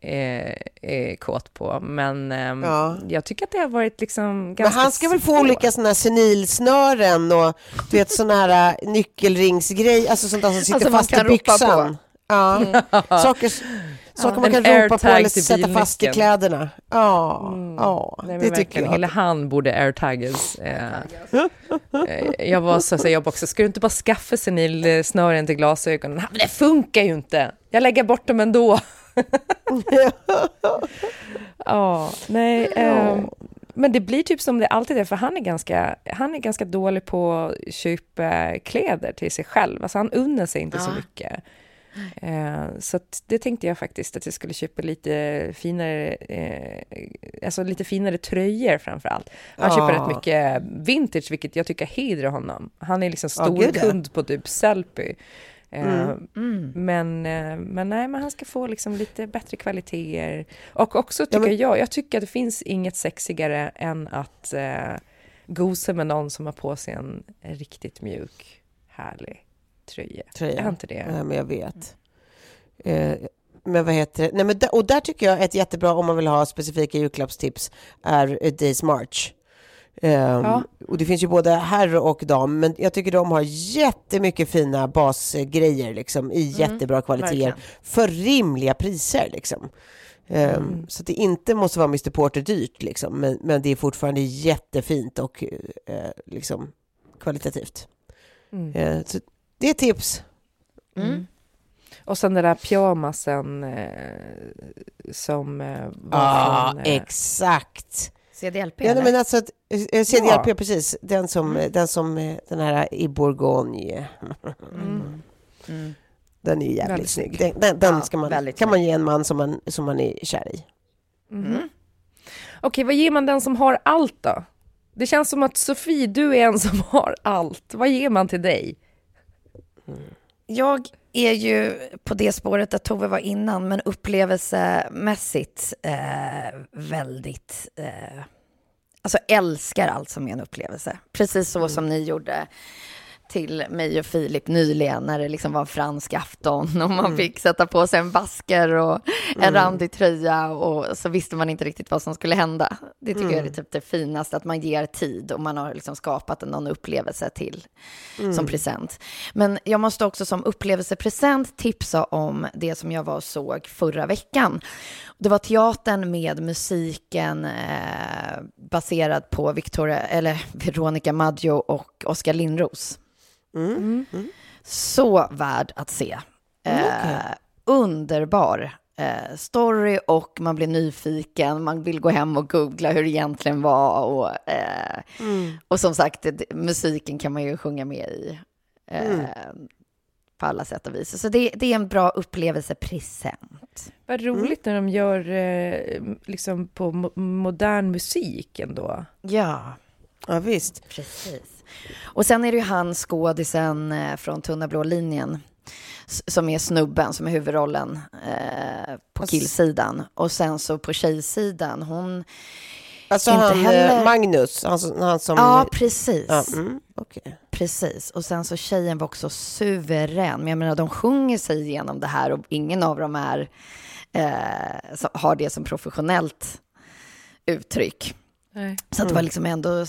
är, är kåt på, men ehm, Ja. jag tycker att det har varit liksom Men ganska han ska väl få olika sådana här senilsnören och du vet sådana här äh, nyckelringsgrej, alltså sånt där som sitter Alltså, fast i byxan. Ja. Saker, saker man En kan ropa på eller sätta fast i kläderna. Ja, ja Nej, men det tycker jag. Hela han borde airtaggas. Eh, eh, jag var så, så jag också, ska du inte bara skaffa senilsnören till glasögonen? Men det funkar ju inte! Jag lägger bort dem ändå. Ja, nej. ehm, men det blir typ som det alltid är, för han är ganska, han är ganska dålig på att köpa kläder till sig själv. Alltså han unnar sig inte så mycket. Eh, så att det tänkte jag faktiskt att jag skulle köpa lite finare, eh, alltså lite finare tröjor framför allt. Han Ja. köper rätt mycket vintage, vilket jag tycker hedrar honom. Han är liksom Ja, stor ja. kund på typ Sellpy. Eh, Mm. Men, eh, men nej, men han ska få liksom lite bättre kvaliteter. Och också tycker men- jag, jag tycker att det finns inget sexigare än att eh, gosa med någon som har på sig en riktigt mjuk, härlig tröja. Tröja. Är inte det? Ja, men jag vet. Eh, men vad heter det? Nej, men och där tycker jag ett jättebra, om man vill ha specifika julklappstips, är Days March. Ehm, Och det finns ju både herr och dam, men jag tycker de har jättemycket fina basgrejer liksom, i jättebra kvaliteter verkligen. för rimliga priser. Liksom. Ehm, Så att det inte måste vara Mr Porter dyrt, liksom, men, men det är fortfarande jättefint och eh, liksom, kvalitativt. Mm. Eh, så det är tips. Mm. Och sen den där pyjamasen eh, som eh, var Ja, från... eh, exakt. CDLP Ja, eller? men alltså, att, eh, CDLP, Ja. precis. Den som, eh, den som, eh, den här i Bourgogne. Mm. Den är ju jävligt Väldigt snygg. snygg. Den, den, den Ja, ska man, kan man ge en man som man, som man är kär i. mhm. Okej, vad ger man den som har allt då? Det känns som att Sofie, du är en som har allt. Vad ger man till dig? Jag är ju på det spåret där Tove var innan, men upplevelsemässigt eh, väldigt... Eh, alltså älskar allt som är en upplevelse. Precis så som ni gjorde till mig och Filip nyligen när det liksom var fransk afton och man fick sätta på sig en basker och en randig tröja och så visste man inte riktigt vad som skulle hända. Det tycker jag är typ det finaste, att man ger tid och man har liksom skapat en någon upplevelse till som present. Men jag måste också som upplevelsepresent tipsa om det som jag var och såg förra veckan. Det var teatern med musiken eh, baserad på Victoria, eller Veronica Maggio och Oskar Lindros. Så värd att se. Eh, Underbar eh, story och man blir nyfiken, man vill gå hem och googla hur det egentligen var och, eh, och som sagt, musiken kan man ju sjunga med i eh, på alla sätt och vis. Så det, det är en bra upplevelsepresent. Vad roligt när de gör eh, liksom på mo- modern musik ändå. Ja, Ja, visst. precis. Och sen är det ju han skådisen eh, från Tunna blå linjen som är snubben som är huvudrollen eh, på killsidan. Och sen så på tjejsidan, hon... Alltså Inte han, heller- eh, Magnus, han, som- han som... Ja, precis. Ja, mm, okej. Precis. Och sen så tjejen var också suverän. Men jag menar, de sjunger sig igenom det här och ingen av dem är, eh, har det som professionellt uttryck. Nej. Så att det var liksom ändå, eh,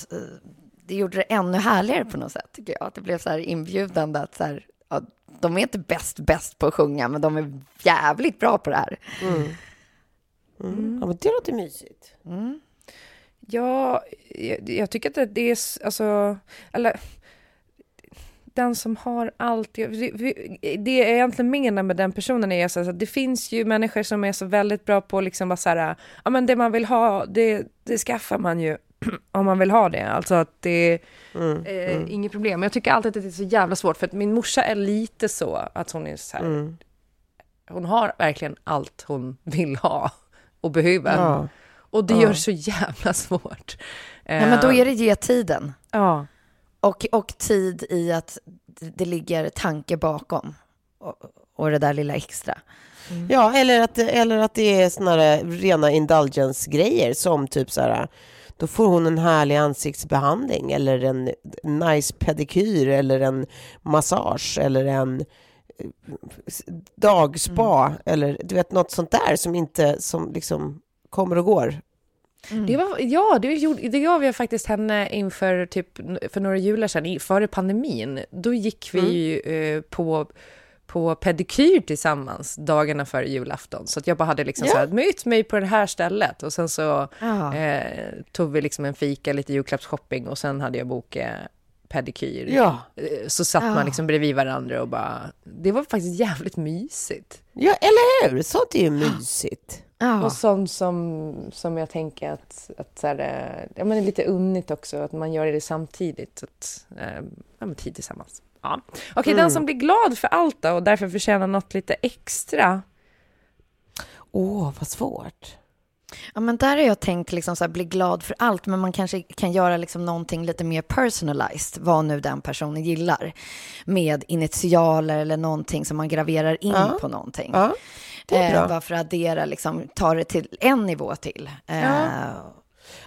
det gjorde det ännu härligare på något sätt, tycker jag. Att det blev så här inbjudande att så här, ja, de är inte bäst, bäst på att sjunga, men de är jävligt bra på det här. Mm. Ja, men det låter mysigt. Ja, jag, jag tycker att det är, alltså, eller den som har allt. det jag egentligen menar med den personen är så att det finns ju människor som är så väldigt bra på liksom bara så här, ja men det man vill ha, det, det skaffar man ju. om man vill ha det. Alltså att det Mm, är eh, mm. inget problem. Men jag tycker alltid att det är så jävla svårt för att min morsa är lite så att hon är så här, Mm. hon har verkligen allt hon vill ha och behöver. Ja. Och det Ja. gör så jävla svårt. Ja, men då är det ge tiden. Ja. Och, och tid i att det ligger tanke bakom. Och, och det där lilla extra. Ja, eller att, eller att det är såna här rena indulgence-grejer som typ så här, då får hon en härlig ansiktsbehandling eller en nice pedikyr eller en massage eller en eh, dagspa eller du vet något sånt där som inte, som liksom kommer och går. Det var, ja, det, gjorde, det gav jag faktiskt henne inför typ för några jular sedan, före pandemin. Då gick vi ju eh, på, på pedikyr tillsammans dagarna före julafton. Så att jag bara hade liksom Ja. så här, möt mig på det här stället. Och sen så eh, tog vi liksom en fika, lite julklappsshopping och sen hade jag bokat pedikyr. Ja. Eh, Så satt Ja. man liksom bredvid varandra och bara, det var faktiskt jävligt mysigt. Ja, eller hur? Sånt är ju mysigt. Ja. Och sånt som, som jag tänker att, att så här, eh, ja, men det är lite unnigt också, att man gör det samtidigt. Så att, eh, ja, tid tillsammans. Ja. Okej, den som blir glad för allt då, och därför förtjänar något lite extra. Åh, vad svårt. Ja, men där har jag tänkt liksom så här, bli glad för allt, men man kanske kan göra liksom någonting lite mer personalized, vad nu den personen gillar, med initialer eller någonting som man graverar in Ja. på någonting. Ja, det är Eh, bra. bara för att addera, liksom, ta det till en nivå till. Eh,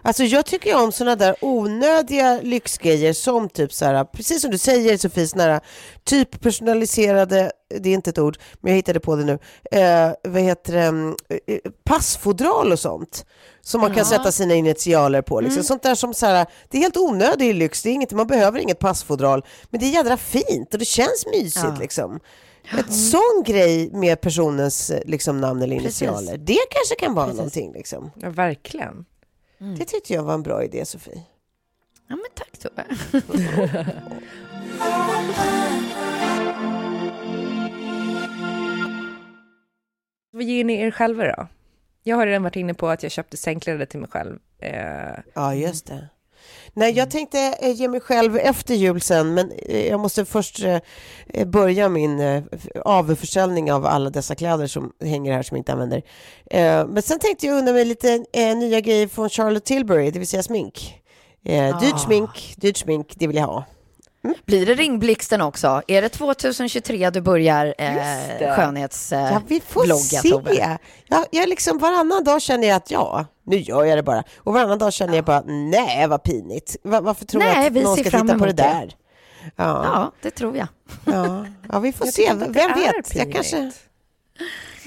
Alltså jag tycker ju om sådana där onödiga lyxgrejer som typ så här, precis som du säger Sofie, såna här typ personaliserade, det är inte ett ord, men jag hittade på det nu, eh, vad heter det, mm, eh, passfodral och sånt. Som man kan sätta sina initialer på. Liksom. Sånt där som så här, det är helt onödig lyx, det är inget, man behöver inget passfodral, men det är jädra fint och det känns mysigt Ja. liksom. En sån grej med personens eh, liksom, namn eller Precis. initialer, det kanske kan vara Precis. någonting. Liksom. Ja, verkligen. Det tyckte jag var en bra idé, Sofie. ja, men tack Tove. Vad ger ni er själva då? Jag har redan varit inne på att jag köpte sängkläder till mig själv. Eh, Ja, just det. Nej, jag tänkte eh, ge mig själv efter jul sen, men eh, jag måste först eh, eh, börja min eh, avförsäljning av alla dessa kläder som hänger här som jag inte använder. Eh, Men sen tänkte jag unna mig lite eh, nya grejer från Charlotte Tilbury, det vill säga smink. Eh, Dyrt smink, dyrt smink, det vill jag ha. Blir det ringblixten också? Är det 2023 du börjar eh, Just det. Ja, vi får se. Jag, jag liksom varannan dag känner jag att ja, nu gör jag det bara. Och varannan dag känner jag bara, nej vad pinigt. Va- varför tror Nej, jag att någon ska titta på det där? Ja. Ja, det tror jag. Ja, ja vi får jag se. Vem vet? Jag kanske...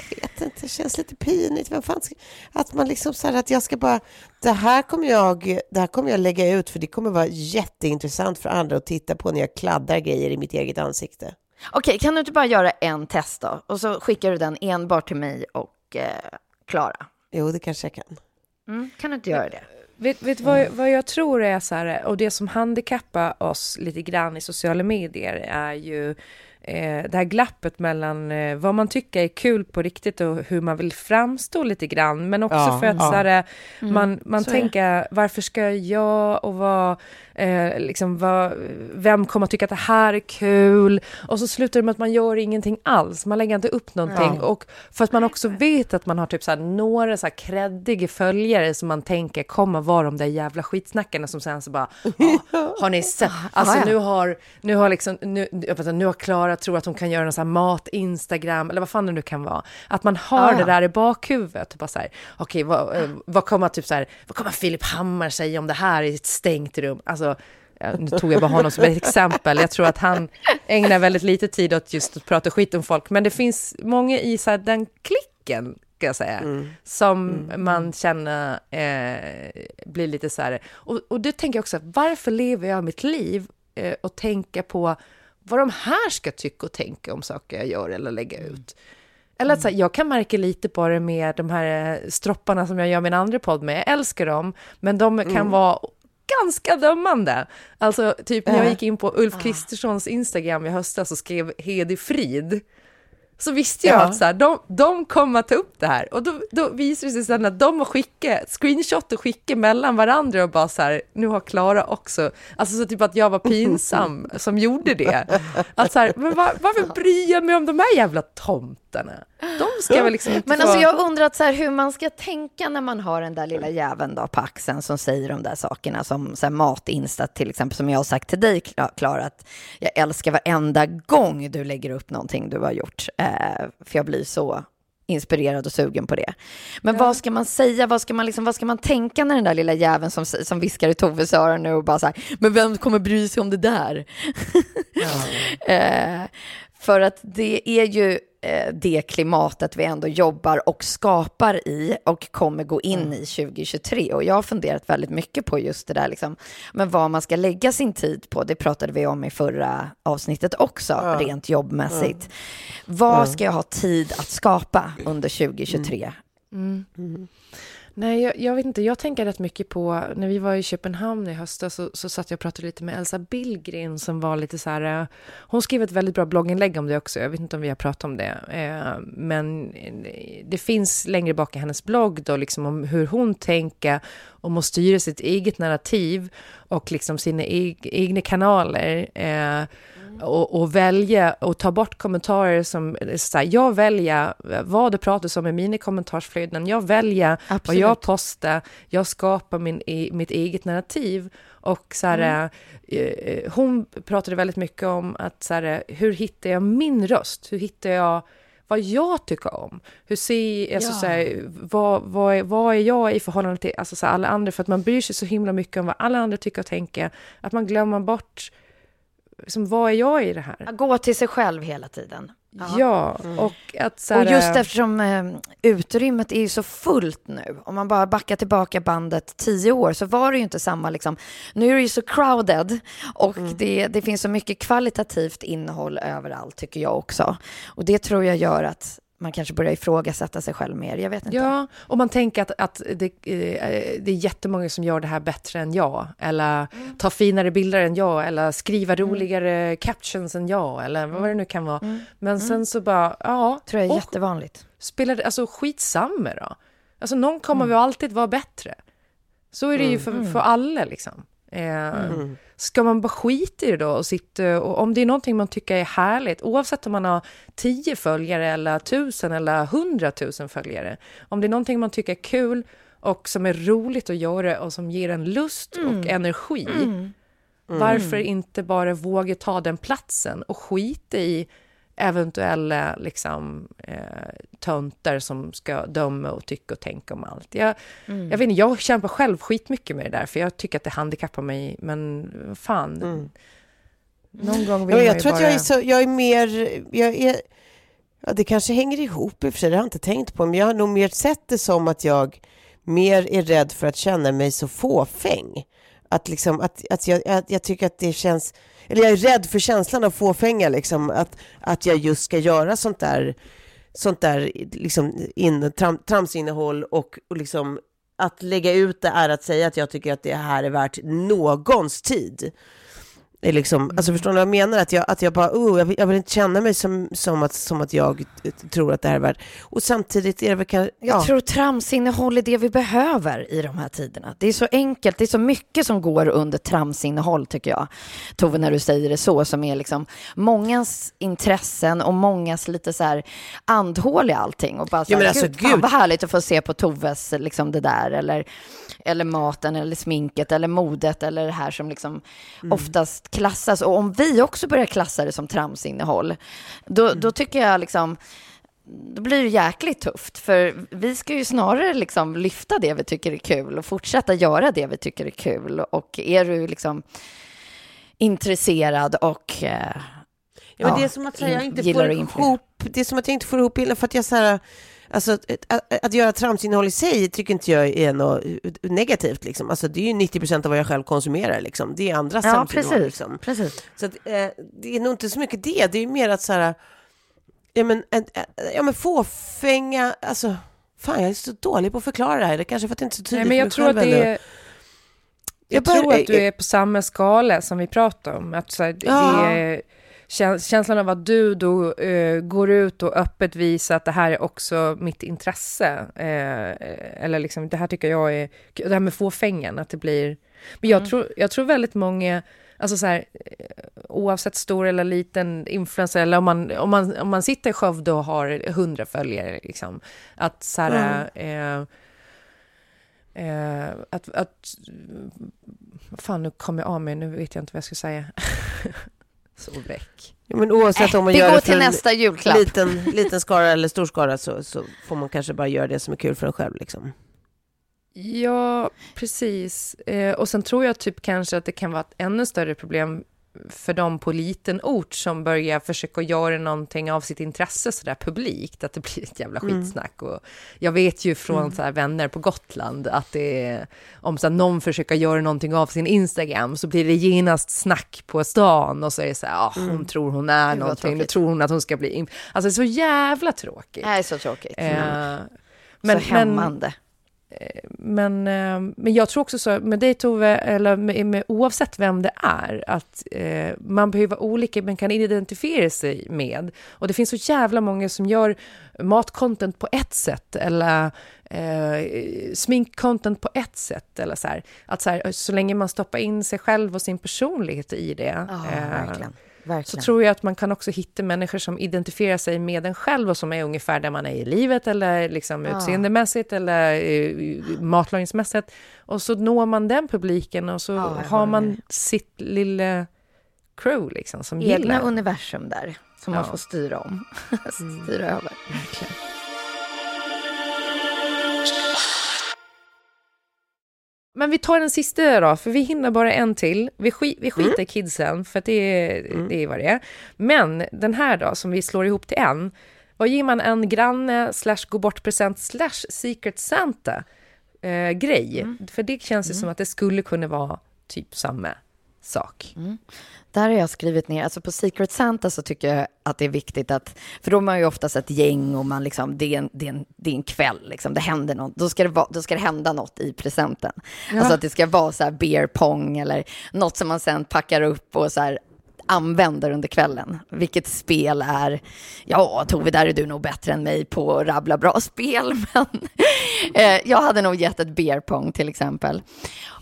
Jag vet inte, det känns lite pinigt. Vem fan ska... Att man liksom så här att jag ska bara... Det här, kommer jag, det här kommer jag lägga ut för det kommer vara jätteintressant för andra att titta på när jag kladdar grejer i mitt eget ansikte. Okej, kan du inte bara göra en test då? Och så skickar du den enbart till mig och eh, Klara. Jo, det kanske jag kan. Mm, kan du inte göra det? Eh, vet, vet du vad, vad jag tror är så här, och det som handikappar oss lite grann i sociala medier är ju eh, det här glappet mellan eh, vad man tycker är kul på riktigt och hur man vill framstå lite grann. Men också Ja, för att ja. så här, man, man så tänker varför ska jag och vad, eh, liksom, vad, vem kommer att tycka att det här är kul? Och så slutar det med att man gör ingenting alls. Man lägger inte upp någonting. Ja. Och för att man också vet att man har typ så här några så här kreddiga följare som man tänker kommer vara de där jävla skitsnackarna som sen så bara, "Ja, har ni sett? Alltså Ah, nu har, nu har liksom, nu, jag vet inte, nu har Klara tror att hon kan göra en sån här mat-instagram, eller vad fan det nu kan vara. Att man har Ah, det där i bakhuvudet och bara så här, okej, vad, eh, vad kommer typ så här, vad kommer Filip Hammar säga om det här i ett stängt rum? Alltså, nu tog jag bara honom som ett exempel. Jag tror att han ägnar väldigt lite tid åt just att prata skit om folk, men det finns många i så här, den klicken, ska jag säga, som man känner eh, blir lite så här, och, och det tänker jag också, varför lever jag mitt liv eh, och tänker på vad de här ska tycka och tänka om saker jag gör eller lägga ut. Eller att så här, jag kan märka lite på det med de här eh, stropparna som jag gör min andra podd med. Jag älskar dem, men de kan vara ganska dömande. Alltså, typ när jag gick in på Ulf Kristerssons Instagram i höstas och skrev Hedi Frid, så visste jag Ja. att så här, de, de kommer att ta upp det här. Och då, då visade det sig sen att de har skickat screenshot och skickat mellan varandra och bara så här, nu har Klara också, alltså så typ att jag var pinsam som gjorde det. Att så här, men var, varför bryr jag mig om de här jävla tomtarna? De ska väl liksom inte Men få... alltså jag undrar så här, hur man ska tänka när man har den där lilla jäveln då på axeln som säger de där sakerna som så här, matinsta till exempel som jag har sagt till dig Kla- Klara att jag älskar varenda gång du lägger upp någonting du har gjort eh, för jag blir så inspirerad och sugen på det. Men vad ska man säga, vad ska man, liksom, vad ska man tänka när den där lilla jäveln som, som viskar i Toves öron nu och bara så här, men vem kommer bry sig om det där? eh, för att det är ju eh, det klimatet vi ändå jobbar och skapar i och kommer gå in i 2023. Och jag har funderat väldigt mycket på just det där, liksom, men vad man ska lägga sin tid på. Det pratade vi om i förra avsnittet också, rent jobbmässigt. Vad ska jag ha tid att skapa under 2023? Nej, jag, jag vet inte. Jag tänker rätt mycket på, när vi var i Köpenhamn i höstas så, så satt jag och pratade lite med Elsa Billgren som var lite så här, eh, hon skrev ett väldigt bra blogginlägg om det också, jag vet inte om vi har pratat om det, eh, men eh, det finns längre bak i hennes blogg då liksom om hur hon tänker om att styra sitt eget narrativ och liksom sina egna kanaler. Eh, och, och välja och ta bort kommentarer som, så här, jag väljer vad det pratas om i mina kommentarsflöden, jag väljer vad Absolut. jag postar, jag skapar min, e- mitt eget narrativ. Och så här, eh, hon pratade väldigt mycket om att så här, hur hittar jag min röst? Hur hittar jag vad jag tycker om? Hur ser, alltså, Ja. så här, vad, vad, är, vad är jag i förhållande till alltså, så här, alla andra? För att man bryr sig så himla mycket om vad alla andra tycker och tänker, att man glömmer bort liksom, vad är jag i det här? Att Gå till sig själv hela tiden. Ja, och att så här, Och just eftersom eh, utrymmet är ju så fullt nu, om man bara backar tillbaka bandet tio år så var det ju inte samma liksom, nu är det ju så crowded och det, det finns så mycket kvalitativt innehåll överallt tycker jag också. Och det tror jag gör att man kanske börjar ifrågasätta sig själv mer, jag vet inte. Ja, och man tänker att, att det, eh, det är jättemånga som gör det här bättre än jag, eller Mm. tar finare bilder än jag, eller skriver roligare captions än jag, eller vad det nu kan vara. Men sen så bara, ja, Mm. tror jag är och jättevanligt. spelar det, alltså skitsamma då. Alltså någon kommer Mm. väl alltid vara bättre. Så är det ju för, för alla liksom. Eh, Ska man bara skita i det då och sitta och om det är någonting man tycker är härligt, oavsett om man har 10 följare eller 1000 eller 100 000 följare, om det är någonting man tycker är kul och som är roligt att göra och som ger en lust och energi, varför inte bara våga ta den platsen och skita i eventuella liksom, eh, töntar som ska döma och tycka och tänka om allt. Jag, jag vet inte, jag kämpar själv skitmycket med det där, för jag tycker att det handikappar mig, men fan. Någon gång vill Ja, man jag ju tror bara... att jag är, så, jag är mer... Jag är, ja, det kanske hänger ihop i och för sig, det har jag inte tänkt på. Men jag har nog mer sett det som att jag mer är rädd för att känna mig så fåfäng. Att, liksom, att, att jag, att jag tycker att det känns... Eller jag är rädd för känslan av fåfänga, liksom, att, att jag just ska göra sånt där, sånt där liksom, in, tram, tramsinnehåll och, och liksom, att lägga ut det är att säga att jag tycker att det här är värt någons tid. Är liksom, alltså förstår ni vad jag menar? Att jag, att jag bara, oh, jag, vill, jag vill inte känna mig som, som, att, som att jag eh, tror att det här är värt. Och samtidigt är det väl kanske, Jag ja. tror tramsinnehåll är det vi behöver i de här tiderna. Det är så enkelt, det är så mycket som går under tramsinnehåll tycker jag. Tove, när du säger det så, som är liksom mångas intressen och mångas lite så här andhål i allting. Och bara så Ja, men här, alltså, gud, fan gud. vad härligt att få se på Toves, liksom det där, eller, eller maten, eller sminket, eller modet, eller det här som liksom Mm. oftast klassas. Och om vi också börjar klassa det som tramsinnehåll, då, Mm. då tycker jag liksom då blir det jäkligt tufft. För vi ska ju snarare liksom lyfta det vi tycker är kul och fortsätta göra det vi tycker är kul. Och är du liksom intresserad och eh, Ja, men det är som att här, jag in- inte får ihop, det är som att jag inte får ihop bilden för att jag så här, alltså att, att, göra tramsinnehåll i sig tycker inte jag är något negativt liksom. Alltså det är ju 90% av vad jag själv konsumerar liksom. Det är andras Ja, precis. liksom. precis. Så att, eh, det är nog inte så mycket det, det är mer att så här, ja men, en, ja men fåfänga, alltså, fan jag är så dålig på att förklara det här, det kanske för att det inte är så tydligt Nej, men jag tror att det är... Jag Jag bara- tror att du jag- är på samma skala som vi pratar om. Att så här, Ja. det är, känslan av att du då uh, går ut och öppet visar att det här är också mitt intresse. Uh, eller liksom, det här tycker jag är, det här med fåfängan, att det blir... Men jag, mm. tror, jag tror väldigt många, alltså så här, oavsett stor eller liten influencer, eller om man, om man, om man sitter i Skövde och har hundra följare, liksom, att så här, mm. Eh, att, att... Fan, nu kom jag av mig. Nu vet jag inte vad jag ska säga. så väck. Ja, men oavsett om man äh, gör det till nästa julklapp. Liten, liten skara eller stor skara så, så får man kanske bara göra det som är kul för en själv. Liksom. Ja, precis. Eh, och sen tror jag typ kanske att det kan vara ett ännu större problem för dem på liten ort som börjar försöka göra någonting av sitt intresse sådär publikt, att det blir ett jävla mm. skitsnack. Mm. Och jag vet ju från mm. så här, vänner på Gotland att det är, om så här, någon försöker göra någonting av sin Instagram så blir det genast snack på stan och så är det så här, ah, hon mm. tror hon är någonting, nu tror hon att hon ska bli... Alltså det är så jävla tråkigt. Det är så tråkigt. Eh, men, så hämmande. Men, men, eh, men jag tror också så, med dig Tove, eller med, med, oavsett vem det är, att eh, man behöver olika man kan identifiera sig med. Och det finns så jävla många som gör matcontent på ett sätt, eller eh, sminkcontent på ett sätt. Eller så, här. Att så, här, så länge man stoppar in sig själv och sin personlighet i det, oh, eh, Verkligen. Så tror jag att man kan också hitta människor som identifierar sig med en själv och som är ungefär där man är i livet eller liksom ja. utseendemässigt eller uh, matlagningsmässigt. Och så når man den publiken och så ja, har man sitt lilla crew liksom som Egna gillar. universum där som ja. man får styra om, styra mm. över. Verkligen. Men vi tar den sista då, för vi hinner bara en till. Vi, sk vi skiter mm. kidsen, för det är, mm. det är vad det är. Men den här då, som vi slår ihop till en. Vad ger man en granne slash gå bort present slash secret Santa eh, grej? Mm. För det känns ju mm. som att det skulle kunna vara typ samma sak. Mm. Där har jag skrivit ner, alltså på Secret Santa så tycker jag att det är viktigt att, för då är man ju oftast ett gäng och man liksom, det är en, det är en, det är en kväll, liksom, det händer något, då ska det, va, då ska det hända något i presenten. Ja. Alltså att det ska vara så här beer pong eller något som man sen packar upp och så här använder under kvällen. Vilket spel är, ja Tove, där är du nog bättre än mig på att rabbla bra spel, men eh, jag hade nog gett ett beer pong till exempel.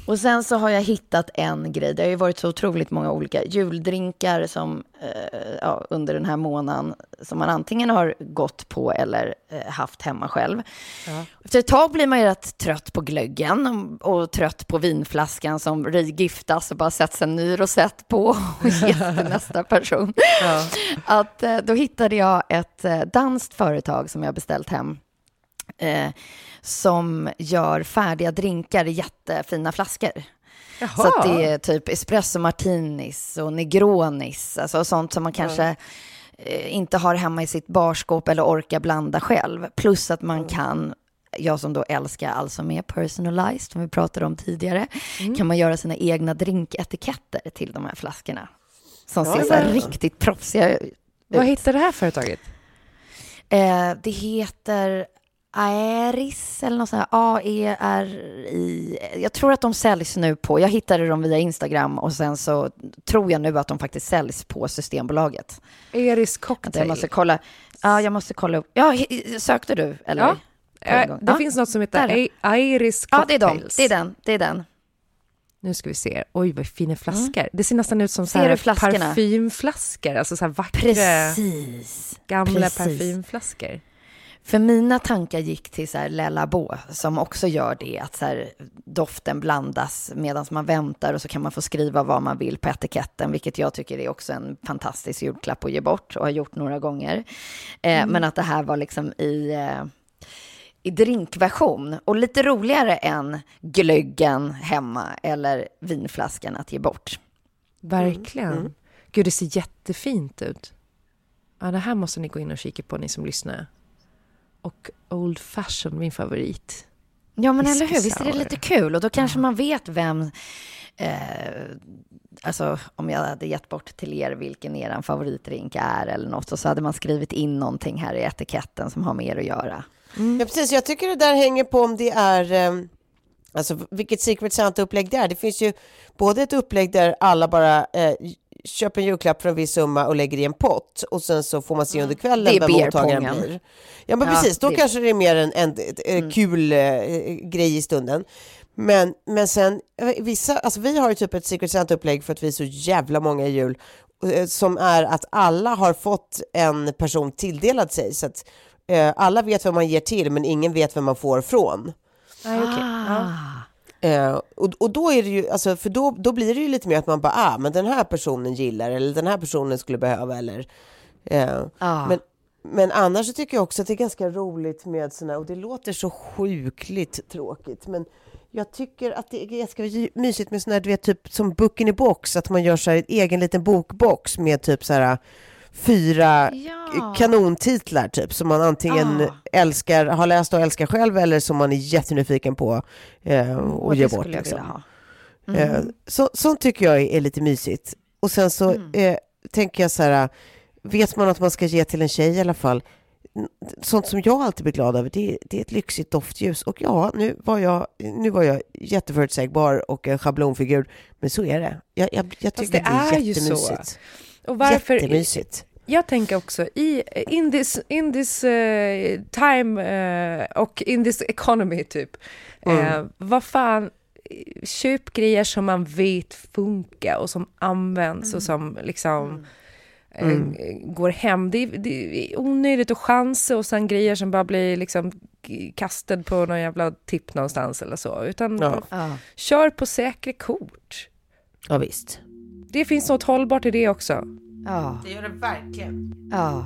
Och sen så har jag hittat en grej. Det har ju varit så otroligt många olika juldrinkar som, eh, ja, under den här månaden som man antingen har gått på eller eh, haft hemma själv. Ja. Efter ett tag blir man ju rätt trött på glöggen och, trött på vinflaskan som regiftas och bara sätts en ny rosett på och ges till nästa person. Ja. Att, eh, då hittade jag ett eh, danskt företag som jag beställt hem. Som gör färdiga drinkar i jättefina flaskor. Jaha. Så att det är typ espresso martinis och negronis, alltså sånt som man kanske mm. inte har hemma i sitt barskåp eller orkar blanda själv. Plus att man kan jag som då älskar alltså mer personalized, som vi pratade om tidigare, mm. kan man göra sina egna drinketiketter till de här flaskorna. Som ja, ser så här riktigt proffsiga ut. Vad heter det här företaget? Eh, det heter Aeris eller något sånt här. A-E-R-I. Jag tror att de säljs nu på, jag hittade dem via Instagram och sen så tror jag nu att de faktiskt säljs på Systembolaget. Aeris cocktail. Jag måste kolla. Ja, jag måste kolla upp. Ja, sökte du? Eller? Ja. Äh, det ja. finns något som heter Aeris cocktails. Ja, det är, de. det är den. Det är den. Nu ska vi se. Oj, vad fina flaskor. Mm. Det ser nästan ut som så parfymflaskor. Alltså så här vackra, Precis. gamla Precis. parfymflaskor. För mina tankar gick till så här Lelabo som också gör det, att så här, doften blandas medan man väntar och så kan man få skriva vad man vill på etiketten, vilket jag tycker är också en fantastisk julklapp att ge bort och har gjort några gånger. Eh, mm. Men att det här var liksom i, eh, i drinkversion och lite roligare än glöggen hemma eller vinflaskan att ge bort. Verkligen. Mm. Gud, det ser jättefint ut. Ja, det här måste ni gå in och kika på, ni som lyssnar och Old Fashion, min favorit. Ja, men eller hur? Visst är det lite kul? Och då kanske ja. man vet vem... Eh, alltså, om jag hade gett bort till er vilken er favoritdrink är eller något, och så hade man skrivit in någonting här i etiketten som har med er att göra. Mm. Ja, precis. Jag tycker det där hänger på om det är... Eh, alltså vilket Secret Santa-upplägg det är. Det finns ju både ett upplägg där alla bara eh, köper en julklapp för en viss summa och lägger i en pott och sen så får man se under kvällen Det är vem mottagaren blir. Ja men Ja, precis, då det- kanske det är mer en, en, en kul eh, grej i stunden. Men, men sen, eh, vissa, alltså vi har ju typ ett Secret Santa-upplägg för att vi är så jävla många i jul, eh, som är att alla har fått en person tilldelad sig, så att eh, alla vet vem man ger till, men ingen vet vem man får från. Nej, okej. Ja. Eh, och, och då är det ju, alltså, för då, då blir det ju lite mer att man bara, ah, men den här personen gillar, eller den här personen skulle behöva, eller... Eh, Ja. men, men annars så tycker jag också att det är ganska roligt med såna, och det låter så sjukligt tråkigt, men jag tycker att det är ganska mysigt med såna här, du vet, typ som Book in a box, att man gör så här en egen liten bokbox med typ så här fyra Ja. kanontitlar typ, som man antingen Ah. älskar, har läst och älskar själv, eller som man är jättenyfiken på eh, och Och ger bort. Liksom. vilja ha. Eh, så, sånt tycker jag är, är lite mysigt. Och sen så Mm. eh, tänker jag så här, vet man att man ska ge till en tjej i alla fall, sånt som jag alltid blir glad över, det, är- det är ett lyxigt doftljus. Och ja, nu var jag, nu var jag jätteförutsägbar och en schablonfigur, men så är det. Jag, jag, jag tycker det att det är är ju så. Och varför, Jättemysigt. jag tänker också i in this, in this eh, time eh, och in this economy typ. Eh, vad fan, köp grejer som man vet funkar och som används och som liksom eh, går hem. Det är, det är onödigt att chansa och sen grejer som bara blir liksom kastad på någon jävla tipp någonstans eller så. Utan Ja. Ja. kör på säkra kort. Ja, visst. Det finns något hållbart i det också. Ja. Det gör det verkligen. Ja.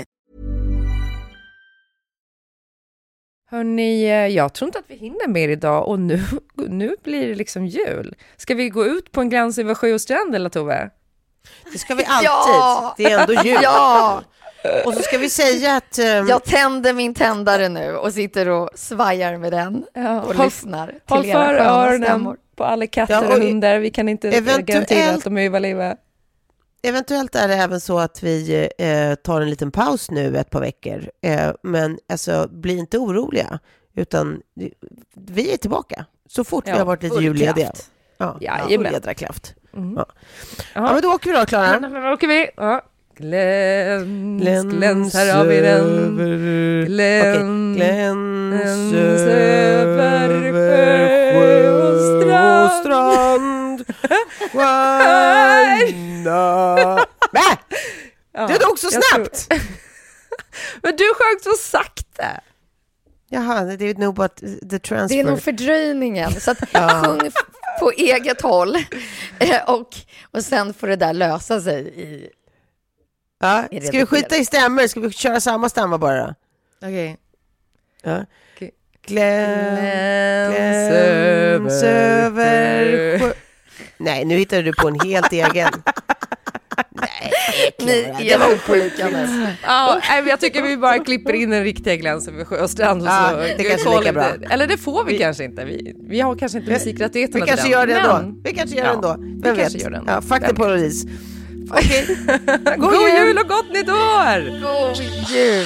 Hörni, eh, jag tror inte att vi hinner mer idag och nu, nu blir det liksom jul. Ska vi gå ut på en glans över sjö och strand eller Tove? Det ska vi alltid. Ja! Det är ändå jul. Ja! Och så ska vi säga att... ehm, Jag tänder min tändare nu och sitter och svajar med den Ja, och håll- lyssnar till Håll era för öronen stämmor. på alla katter Ja, och, och hundar. Vi kan inte eventuellt- garantera att de är livet. Eventuellt är det även så att vi eh, tar en liten paus nu ett par veckor. Eh, men alltså, bli inte oroliga, utan vi är tillbaka så fort vi Ja, har varit lite jullediga. Ja, Jajamän. jädra kraft. Mm. Ja. Ja. ja, men då åker vi då, Klara. Men åker vi. Ja. Gläns, gläns, här har vi den. över- Gläns, Gläns gläns över sjö och strand. Stjärna. Bä! Ja, Det dog så jag tror- snabbt! Men du sjöng så sakta. Jaha, det är nog bara the transfer. Det är nog fördröjningen. Så att Ja. sjung på eget håll Eh, och, och sen får det där lösa sig i... Ja. Det Ska vi skita i stämmor? Ska vi köra samma stämma bara? Okej. Ja. Okej. Gläns, Gläns över över. Nej, nu hittade du på en helt egen. Nej. Ni, det var opålitligt. Ja, jag tycker vi bara klipper in den riktiga Glenn vid Sjöstrand. Ja, det kanske är lika bra. Eller det får vi, kanske inte. Vi, vi har kanske inte musikrättigheterna Vi kanske till gör det den, ändå. men- Vi kanske gör det ändå. vi Vem kanske vet? gör det ändå. Ja, fuck the Vem- police. Okej. God jul och gott nytt år! God jul.